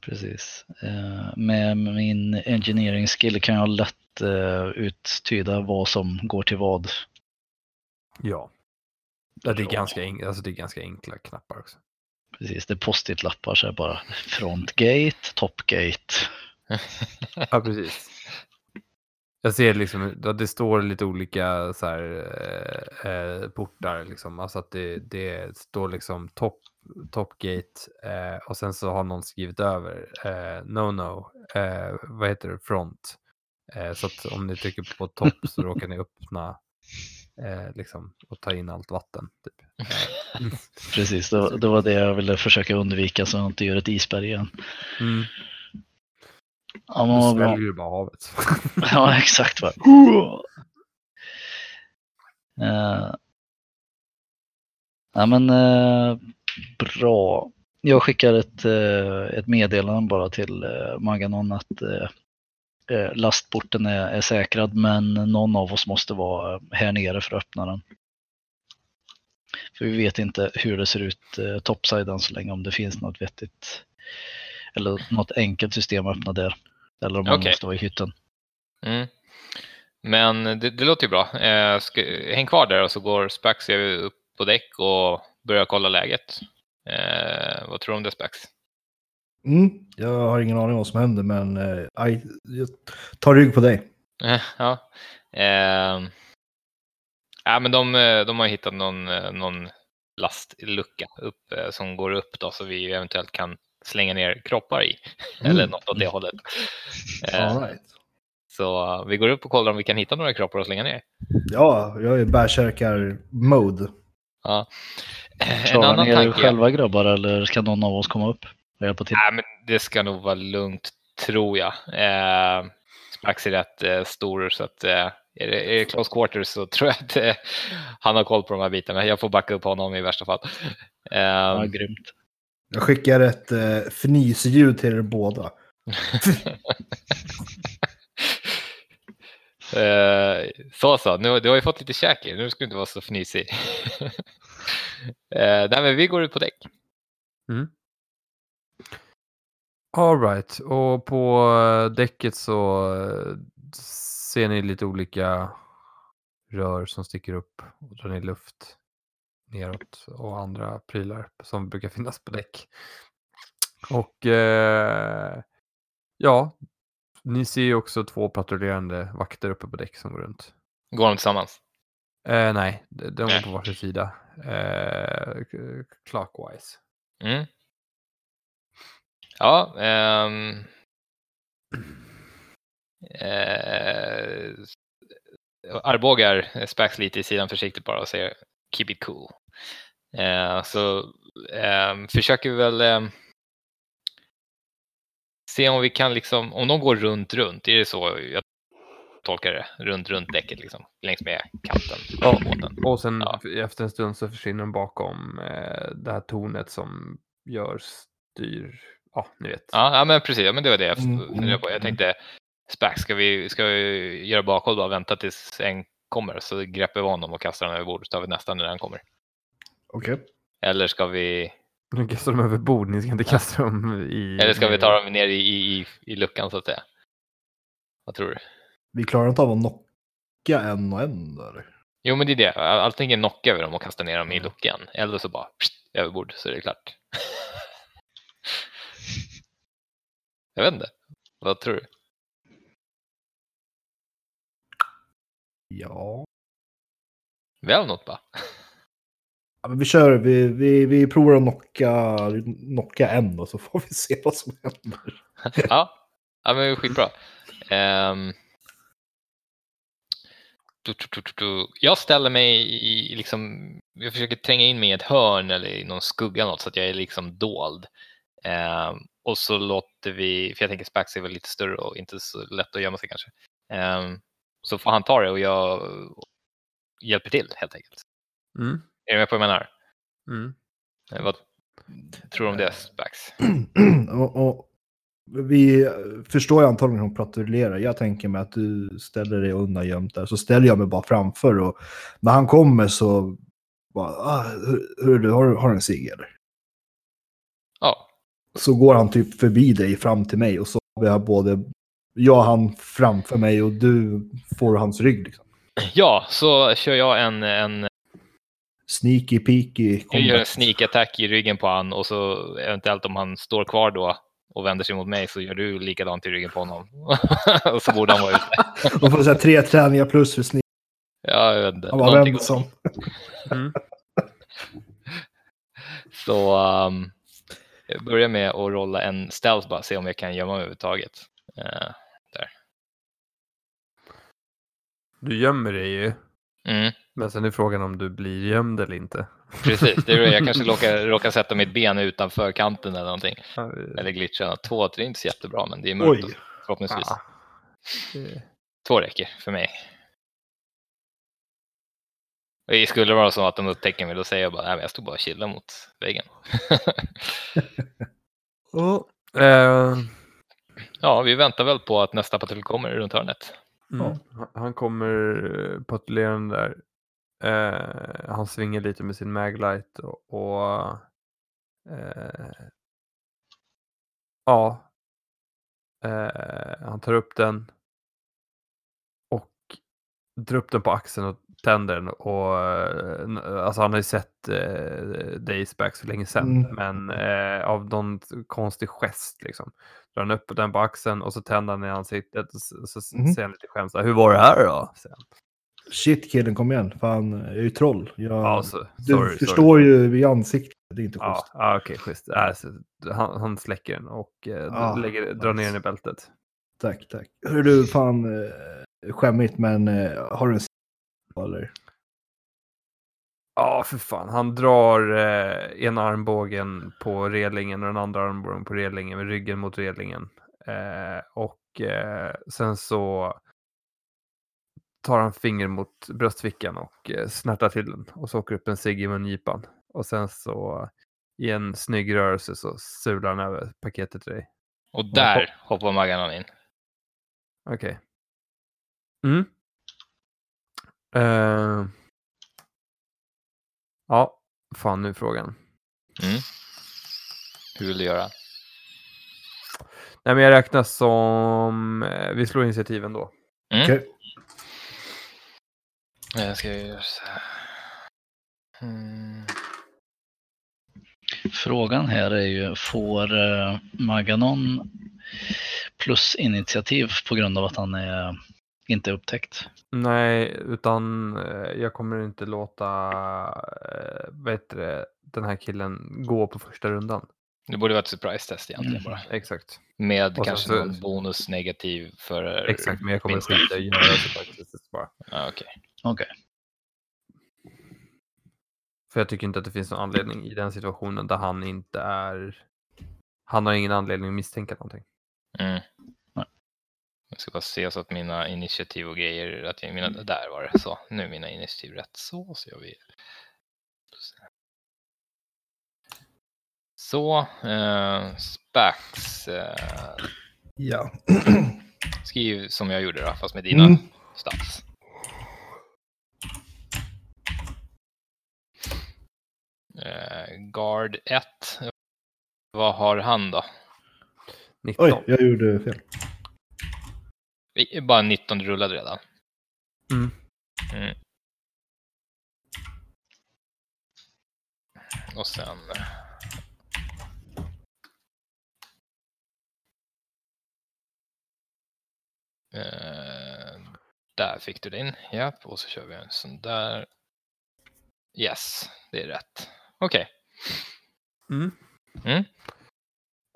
Precis. Eh, med min engineering skill kan jag lätt eh, uttyda vad som går till vad. Ja. det, är ganska alltså det är ganska enkla knappar också. Precis, det är post-it-lappar så är det bara frontgate, topgate. Ja, precis. Jag ser liksom, det står lite olika så här, eh, eh, portar liksom. Alltså att det, det står liksom top, topgate eh, och sen så har någon skrivit över eh, no no, eh, vad heter det, front. Eh, så att om ni trycker på topp så råkar ni öppna eh, liksom och ta in allt vatten. Typ. Eh, Precis, det, det var det jag ville försöka undvika så jag inte gör ett isberg igen. mm. Ja, men Då vad bra. du bara havet. Ja, exakt. Va? Uh, ja, men uh, bra. Jag skickar ett, uh, ett meddelande bara till Maganon att lastporten är, är säkrad men någon av oss måste vara här nere för att öppna den. För vi vet inte hur det ser ut uh, topside än så länge om det finns något vettigt Eller något enkelt system att öppna där. Eller om man Okej. måste vara i hytten. Mm. Men det, det låter ju bra. Eh, ska, häng kvar där och så går Spax upp på däck och börjar kolla läget. Eh, vad tror du om det Spax? Mm, jag har ingen aning om vad som händer, men eh, aj, jag tar rygg på dig. Eh, ja. Eh, ja, men de, eh, de har hittat någon, eh, någon lastlucka upp, som går upp då, så vi eventuellt kan slänga ner kroppar i. Mm. Eller något åt det hållet. Eh, All right. Så vi går upp och kollar om vi kan hitta några kroppar att slänga ner. Ja, jag är bärsärkar-mode. Ja. Klarar ni er tanke. själva grabbar eller ska någon av oss komma upp hjälpa till? Nej, men det ska nog vara lugnt, tror jag. Eh, Spax är rätt eh, stor, så att eh, är, det, är det close quarters så tror jag att eh, han har koll på de här bitarna. Jag får backa upp honom i värsta fall. Eh, Ja, grymt. Jag skickar ett eh, fnisljud till er båda. eh, så så, nu, du har ju fått lite käk nu ska du inte vara så fnysig. eh, nej, men vi går ut på däck. All right. Och på eh, däcket så eh, ser ni lite olika rör som sticker upp och drar ner luft neråt och andra prylar som brukar finnas på däck. Och eh, ja, ni ser ju också två patrullerande vakter uppe på däck som går runt. Går de tillsammans? Eh, nej, de går på varsin sida. Eh, clockwise. Mm. Ja. ehm, eh, armbågar Spax lite i sidan försiktigt bara och säger keep it cool. Eh, så ehm, försöker vi väl ehm, se om vi kan liksom, om de går runt, runt, är det så jag tolkar det? Runt, runt däcket liksom, längs med kanten Ja. Och sen Ja. efter en stund så försvinner de bakom eh, det här tornet som gör styr... Ja, ni vet. Ja, ja men precis. Ja, men det var det jag Mm, funderade på. Jag tänkte, Spax, ska vi, ska vi göra bakhåll bara och vänta tills en kommer? Så greppar vi honom och kastar honom över bordet så tar vi nästa när han kommer. Okej. Eller ska vi, Nu kastar de över bord, ni ska inte kasta dem i... eller ska vi ta dem ner i, i, i, i luckan så att säga? Vad tror du? Vi klarar inte av att knocka en och en där. Jo, men det är det. Antingen knockar vi dem och kastar ner dem i Mm. luckan. Eller så bara pst, över bord så är det klart. Jag vet inte. Vad tror du? Ja. Väl något bara. ja men vi kör, vi, vi, vi provar att knocka, knocka en och så får vi se vad som händer. ja. ja, men skitbra. Um, du, du, du. Jag ställer mig i, liksom, jag försöker tränga in mig i ett hörn eller i någon skugga något så att jag är liksom dold. Ehm, och så låter vi, för jag tänker Spax är väl lite större och inte så lätt att gömma sig kanske. Ehm, så får han ta det och jag hjälper till helt enkelt. Mm, Är du med på vad jag menar? mm. Eh, Vad tror du om det Spax? och, och vi förstår ju antagligen hur hon patrullerar. Jag tänker mig att du ställer dig undan gömt där. Så ställer jag mig bara framför och när han kommer så bara, ah, hur, hur, du, har, du- har du en cigg eller? Ja, Så går han typ förbi dig fram till mig och så har vi både jag och han framför mig och du får hans rygg. Liksom. ja så kör jag en, en Sneaky peaky Jag gör en combat. sneak attack i ryggen på han och så eventuellt om han står kvar då och vänder sig mot mig så gör du likadant i ryggen på honom. och så borde han vara ute. Och får säga tre träningar plus för sneak. Ja, jag vet inte. Han bara Någonting som. Mm. Så um, jag börjar med att rolla en stealth bara, se om jag kan gömma mig överhuvudtaget. Uh, Du gömmer dig ju. mm, Men sen är frågan om du blir gömd eller inte. precis, det är, det. jag kanske råkar, råkar sätta mitt ben utanför kanten eller någonting. Eller glitcha. Två, det är inte så jättebra men det är mörkt Oj. förhoppningsvis. Det- Två räcker för mig. Och skulle det vara så att de upptäcker mig, då säger jag bara, nej men jag stod bara och chillade mot väggen. Eh, ja, vi väntar väl på att nästa patrull kommer runt hörnet. mm. Han- Han kommer eh, patrullerande där. Eh, han svingar lite med sin maglight och, och eh, ja. Eh, han tar upp den. Och drar upp den på axeln och tänder den. Och, eh, alltså han har ju sett eh, Daysback så länge sedan. Mm. Men eh, av någon konstig gest liksom. Drar han upp den på axeln och så tänder han i ansiktet. Och så, så Mhm. säger han lite skämtsamt. Hur var det här då? Shit killen, kom igen. Fan, jag är ju troll. Jag, Ja, så, du sorry, förstår sorry. ju i ansiktet. Det är inte schysst. ja okej, schysst. Äh, så, han, han släcker den och eh, Ah, lägger, drar ner nice. den i bältet. Tack, tack. Hör du, fan eh, skämmigt, men eh, har du en eller? Ja, för fan. Han drar eh, ena armbågen på relingen och den andra armbågen på relingen med ryggen mot relingen. Eh, och eh, sen så tar han finger mot bröstfickan och eh, snärtar till den och så åker upp en cigg i mungipan. Och sen så i en snygg rörelse så sular han över paketet till dig. Och där hoppar Maganon in. Okej. Mm. Eh, ja, fan nu är frågan. Mm. Hur vill du göra? Nej, men jag räknar som... eh, Vi slår initiativen då. Mm. Okej. Jag ska göra så här. Mm. Frågan här är ju, får eh, Maganon plus initiativ på grund av att han är inte upptäckt? Nej, utan eh, jag kommer inte låta eh, heter det, den här killen gå på första rundan. Det borde vara ett surprise-test egentligen Mm. bara. Exakt. Med Och kanske så- någon bonus negativ för... Exakt, men jag kommer skita i att göra surprise-testet bara. Ja, Okej. Okej. För jag tycker inte att det finns någon anledning i den situationen där han inte är... Han har ingen anledning att misstänka någonting. Mm. Jag ska bara se så att mina initiativ och grejer, att jag, mina, där var det så. Nu är mina initiativ rätt. Så, så gör vi. Så, eh, Spax. Eh, Ja. skriv som jag gjorde då, fast med dina Mm. stats. Eh, guard 1. Vad har han då? 19. Oj, jag gjorde fel. Vi- Bara 19 rullade redan. Mm. Mm. Och sen... Eh, där fick du din. Japp, och så kör vi en sån där. Yes, det är rätt. Okej. Mm. Mm.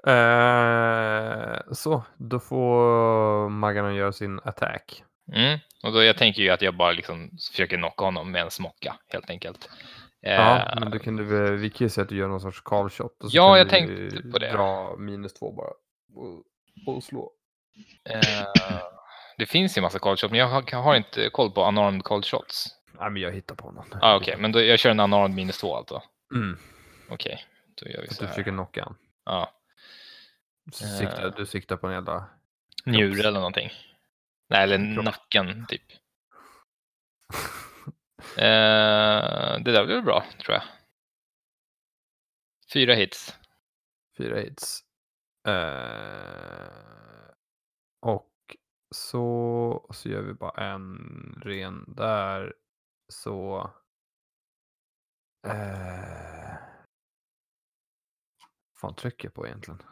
Eh, så, då får Maganon göra sin attack. Mm. Och då, jag tänker ju att jag bara liksom försöker knocka honom med en smocka, helt enkelt. Ja, Eh, men du kunde väl, vi kan ju säga att du gör någon sorts call shot. Så Ja, kan jag du tänkte på det. dra minus två bara. Och, och slå. Eh, det finns ju en massa call shots, men jag har, har inte koll på unarmed call shots. Nej, men jag hittar på någon. Ah, Okej, men då, jag kör en unarmed minus två alltså. Mm, Okej, då gör vi så du här. försöker knocka han. Ja, Så siktar, Eh. du siktar på en jävla... njure eller någonting. Nej, eller Kropp. nacken typ. Eh, det där blir väl bra, tror jag. Fyra hits. Fyra hits. Eh, och så, så gör vi bara en ren där. Så... Eh, fan trycker jag på egentligen?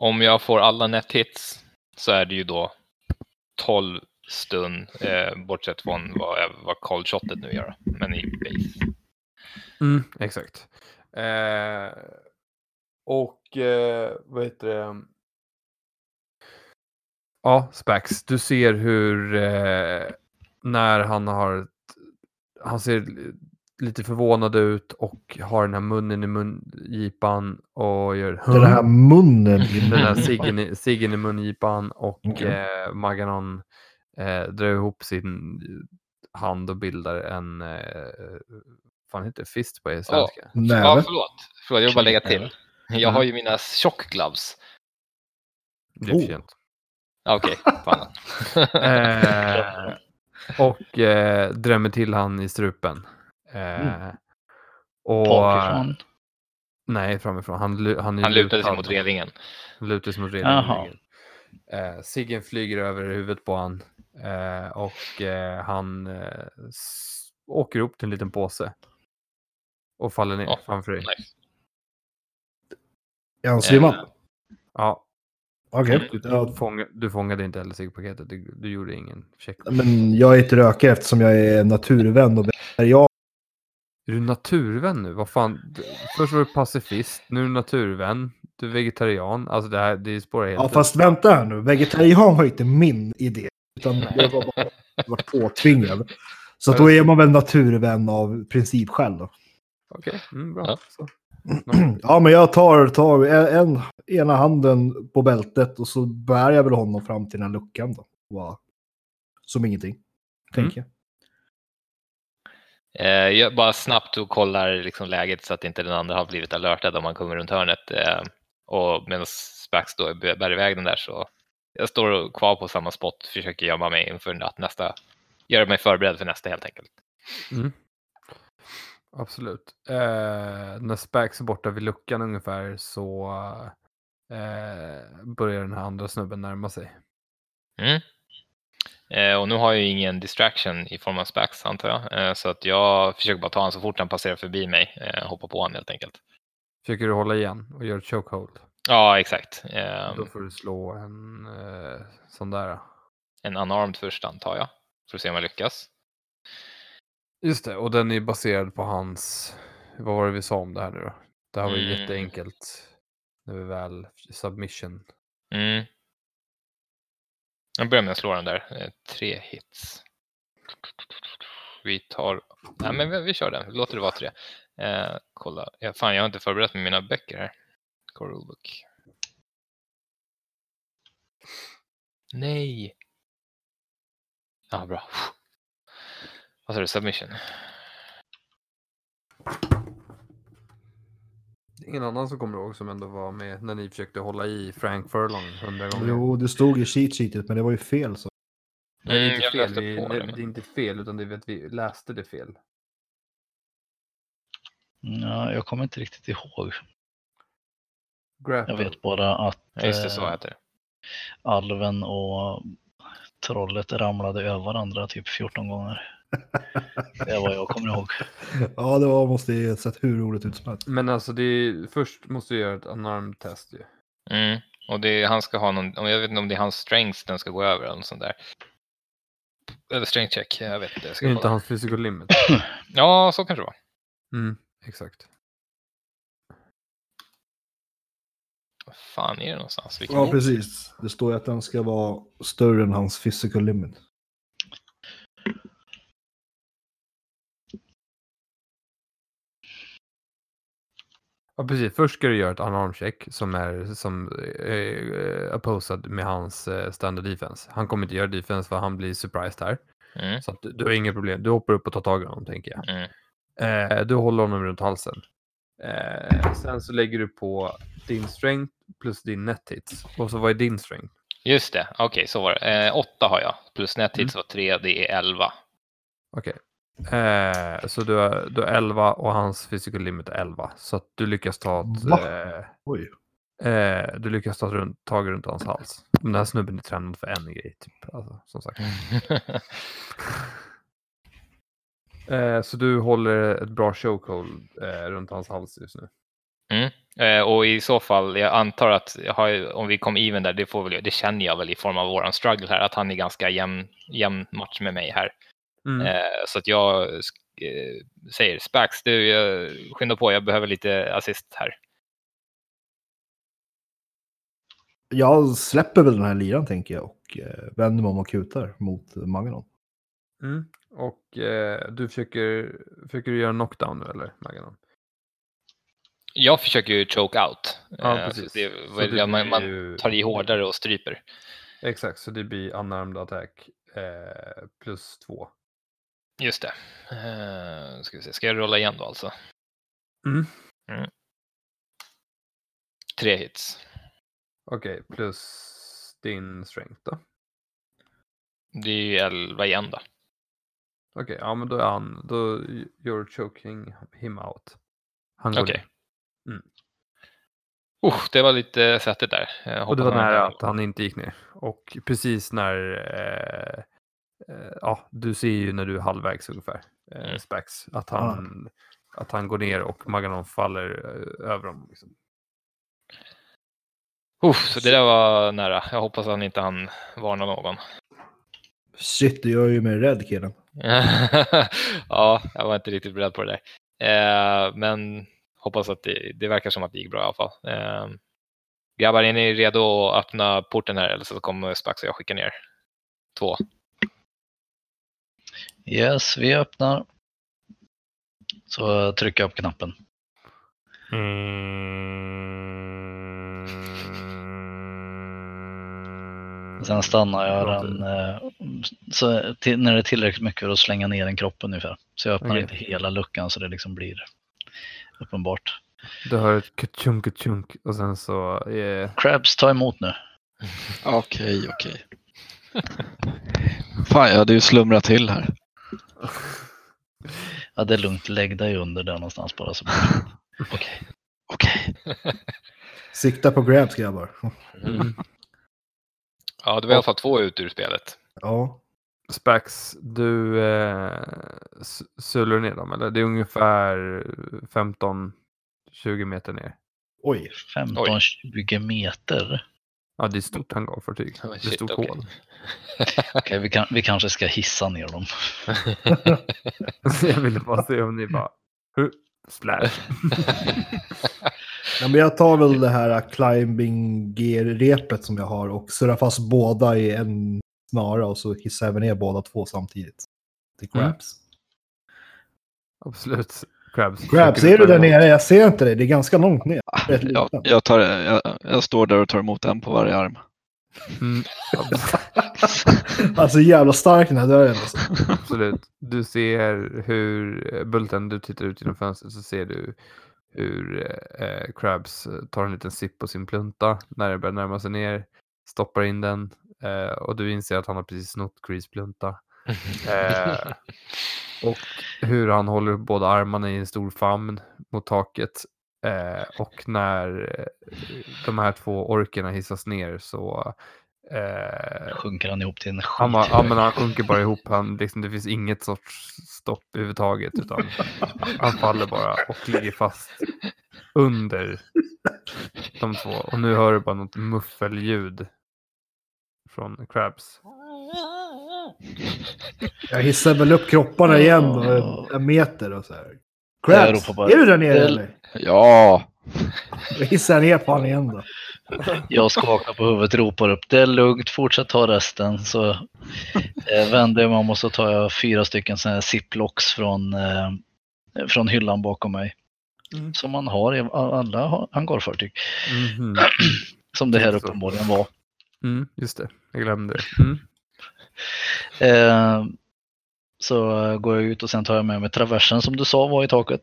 Om jag får alla net hits så är det ju då 12 stund, eh, bortsett från vad, vad call shotet nu gör. Men i base. Mm, exakt. Eh, och eh, vad heter det? Ja, Spax, du ser hur eh, när han har... Han ser lite förvånad ut och har den här munnen i mungipan och gör... Den här munnen i Den här ciggen i, ciggen i mungipan och Okej. eh, Maganon eh, drar ihop sin hand och bildar en... Eh, fan heter det? Fist på svenska? Ja, Näve. förlåt. förlåt. Jag vill bara lägga till. Jag har Mm. ju mina tjock gloves. Det är Oh. för sent. Okej, fan. Eh, och eh, drämmer till han i strupen. Eh, och, Bakifrån. Nej, framifrån. Han, han, Han lutade sig mot relingen. Han lutar sig mot relingen. Eh, Siggen flyger över huvudet på han eh, och eh, han eh, åker upp till en liten påse. Och faller ner Ja, framför dig. Nice. Är han svimmad? Eh, Ja, Okej. du, Ja, fånga, du fångade inte heller ciggpaketet. Du, du gjorde ingen check. men jag är inte rökare eftersom jag är naturvän och vegetarian. Är du naturvän nu? Vad fan? Först var du pacifist, nu är du naturvän. Du är vegetarian. Alltså det här, det spårar helt Ja, ur. fast vänta här nu. Vegetarian var inte min idé. Utan det var bara jag var påtvingad. Så då är man väl naturvän av principskäl då. Okej, mm, bra. Ja. Så. Ja, men jag tar, tar en, ena handen på bältet och så bär jag väl honom fram till den här luckan då. Som ingenting, tänker jag. Eh, jag bara snabbt och kollar liksom läget så att inte den andra har blivit alertad om man kommer runt hörnet. Eh, och medan Spax då bär iväg den där så jag står kvar på samma spot, försöker gömma mig inför att nästa, göra mig förberedd för nästa helt enkelt. Mm. Absolut. Eh, när Spax är borta vid luckan ungefär så eh, börjar den här andra snubben närma sig. Mm. Eh, och nu har jag ju ingen distraction i form av Spax antar jag, eh, så att jag försöker bara ta honom så fort han passerar förbi mig, eh, hoppa på honom helt enkelt. Försöker du hålla igen och göra ett chokehold. Ja, exakt. Eh, Då får du slå en eh, sån där. en unarmed först antar jag, för att se om jag lyckas. Just det, och den är baserad på hans... Vad var det vi sa om det här nu då? Det här var ju Mm. jätteenkelt. När vi väl submission. Mm. Jag börjar med att slå den där. Eh, tre hits. Vi tar... Nej, men vi, vi kör den. Låter det vara tre. Eh, kolla. Ja, fan, jag har inte förberett med mina böcker här. Core rulebook. Nej. Ja, bra. Vad sa du? Submission? Ingen annan som kommer ihåg som ändå var med när ni försökte hålla i Frank Furlong hundra gånger. Jo, det stod i cheat sheetet, men det var ju fel. Så. Nej, det är inte fel. Vi, nej, det. det är inte fel, utan det är att vi läste det fel. Ja, jag kommer inte riktigt ihåg. Grapple. Jag vet bara att just det, så eh, heter det. alven och trollet ramlade över varandra typ 14 gånger. Det är vad jag kommer ihåg. Ja, det var, måste ju sett hur roligt ut som helst. Men alltså, det är, först måste vi göra ett unarmed test ju. Mm. Och det, han ska ha någon, om jag vet inte om det är hans strength den ska gå över eller något sånt där. Eller strength check, jag vet inte. Jag Det ska är inte hans physical limit. Ja, så kanske det var. Mm, exakt. Vad fan är det någonstans? Vilken Ja, precis. Det står ju att den ska vara större än hans physical limit. Ja, precis. Först ska du göra ett unarmed check som är som eh, opposad med hans eh, standard defense. Han kommer inte göra defense för han blir surprised här. Mm. Så att du, har inga problem. Du hoppar upp och tar tag i honom, tänker jag. Mm. Eh, du håller honom runt halsen. Eh, sen så lägger du på din strength plus din net hits. Och så vad är din strength? Just det, okej så var det. Eh, åtta har jag, plus net hits Mm. var tre, det är elva. Okej. Eh, så du har, du har 11 och hans physical limit är 11. Så att du lyckas ta ett, eh, Oj. eh, du lyckas ta runt, tag runt hans hals. Den här snubben är tränad för en grej, typ. Alltså, som sagt. Eh, så du håller ett bra chokehold eh, runt hans hals just nu. Eh, och i så fall, jag antar att har, om vi kom even där, det, får väl, det känner jag väl i form av våran struggle här, att han är ganska jämn, jämn match med mig här. Mm. Eh, så att jag eh, säger Spax, du jag skynda på, jag behöver lite assist här. Jag släpper väl den här liran tänker jag och eh, vänder mig om och kutar mot Maganon. Mm. Och eh, du försöker, försöker du göra en knockdown nu eller Maganon? Jag försöker ju choke out. Ja, Eh, precis. så Det, det man, man ju- tar i hårdare och stryper. Exakt, så det blir unarmed attack eh, plus två. Just det. Eh, ska, vi se. ska jag rulla igen då alltså? Mm. Tre hits. Okej, plus din strength då? Det är ju elva igen då. Okej, ja men då är han, då you're choking him out. Han går Okej. ner. Oh, det var lite svettigt där. Jag Och det var nära att han inte gick ner. Och precis när... Eh, ja, du ser ju när du är halvvägs ungefär, eh, Mm. Spax, att han, att han går ner och Maganon faller eh, över honom. Liksom. Oh, så det där var nära. Jag hoppas han inte han varna någon. Shit, du gör ju mig rädd killen. ja, jag var inte riktigt beredd på det där. Eh, men hoppas att det, det verkar som att det gick bra i alla fall. Eh, grabbar, är ni redo att öppna porten här eller så kommer Spax och jag skicka ner två? Yes, vi öppnar. Så trycker jag på knappen. Sen stannar jag den eh, så till, när det är tillräckligt mycket för att slänga ner den kroppen ungefär. Så jag öppnar Okej. inte hela luckan så det liksom blir uppenbart. Du hör ett kachunk kachunk och sen så... Eh, Crabs, ta emot nu. Okej, okej. Fan, jag hade ju slumrat till här. Ja, det är lugnt. Lägg dig under där någonstans bara. Så Okej. Okej. Sikta på grabs grabbar. mm. Ja, det var i alla fall två ut ur spelet. Ja. Spax, du eh, s- sular ner dem eller? Det är ungefär 15-20 meter ner. Oj. 15-20 meter. Ja, det är ett stort hangarfartyg. Oh, Det är shit, stort okej. hål. Okej, vi, kan, vi kanske ska hissa ner dem. Jag ville bara se om ni bara... "Huh, Splash. Ja, men jag tar väl det här climbing gear-repet som jag har och surrar fast båda i en snara och så hissar jag ner båda två samtidigt. Till Mm. crabs. Absolut. Crabs. Crabs, är du där nere? Jag ser inte dig. Det är ganska långt ner. Rätt Jag, jag, tar, jag, jag står där och tar emot en på varje arm. Mm, Alltså jävla stark den här dörren. Alltså. absolut. Du ser hur, eh, Bulten, du tittar ut genom fönstret så ser du hur eh, Crabs eh, tar en liten sipp på sin plunta när det börjar närma sig ner, stoppar in den eh, och du inser att han har precis snott Chris plunta. Eh, och hur han håller båda armarna i en stor famn mot taket. Eh, och när eh, de här två orkerna hissas ner så eh, Sjunker han ihop till en han, bara, ja, men han sjunker bara ihop. Han, liksom, det finns inget sorts stopp överhuvudtaget. Utan han faller bara och ligger fast under de två. Och nu hör du bara något muffelljud från Crabs. Jag hissar väl upp kropparna igen och en meter och så här. Jag bara, är du där nere "Del- eller? Ja! Jag hissar ner på honom igen då. Jag skakar på huvudet, ropar upp. Det är lugnt, fortsätt ta resten. Så eh, vänder jag mig om och så tar jag fyra stycken såna här ziplocks från, eh, från hyllan bakom mig. Mm. Som man har i alla ha- hangarfartyg. Mhm. Som det här uppenbarligen var. Mm, just det, jag glömde. Mm. Eh, så går jag ut och sen tar jag med mig traversen som du sa var i taket.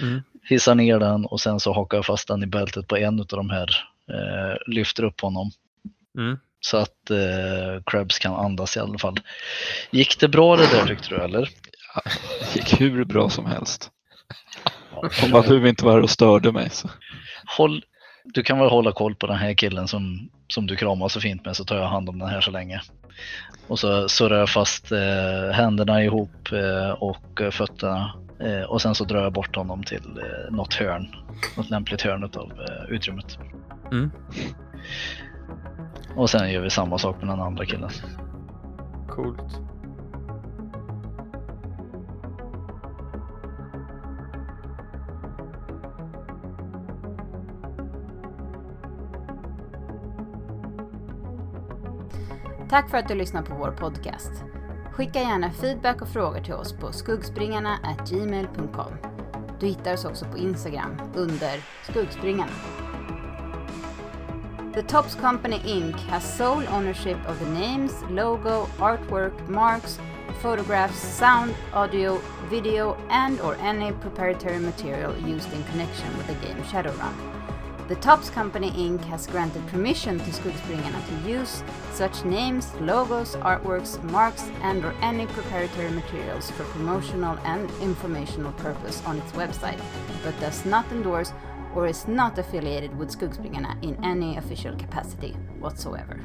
Mm. Hissar ner den och sen så hakar jag fast den i bältet på en av de här. Eh, lyfter upp honom. Mm. Så att eh, Krabs kan andas i alla fall. Gick det bra det där tyckte du eller? Det gick hur bra som helst. Om att du inte var här och störde mig. Så. Håll, du kan väl hålla koll på den här killen som, som du kramar så fint med så tar jag hand om den här så länge. Och så surrar jag fast eh, händerna ihop eh, och eh, fötterna eh, och sen så drar jag bort honom till eh, något hörn. Något lämpligt hörn av eh, utrymmet. Mm. Och sen gör vi samma sak med den andra killen. Coolt. Tack för att du lyssnar på vår podcast. Skicka gärna feedback och frågor till oss på skuggspringarna@gmail.com. Du hittar oss också på Instagram under skuggspringarna. The Tops Company Inc. has sole ownership of the names, logo, artwork, marks, photographs, sound, audio, video, and or any preparatory material used in connection with the game Shadowrun. The Tops Company Inc. has granted permission to Skuggspringarna to use such names, logos, artworks, marks, and or any proprietary materials for promotional and informational purpose on its website, but does not endorse or is not affiliated with Skuggspringarna in any official capacity whatsoever.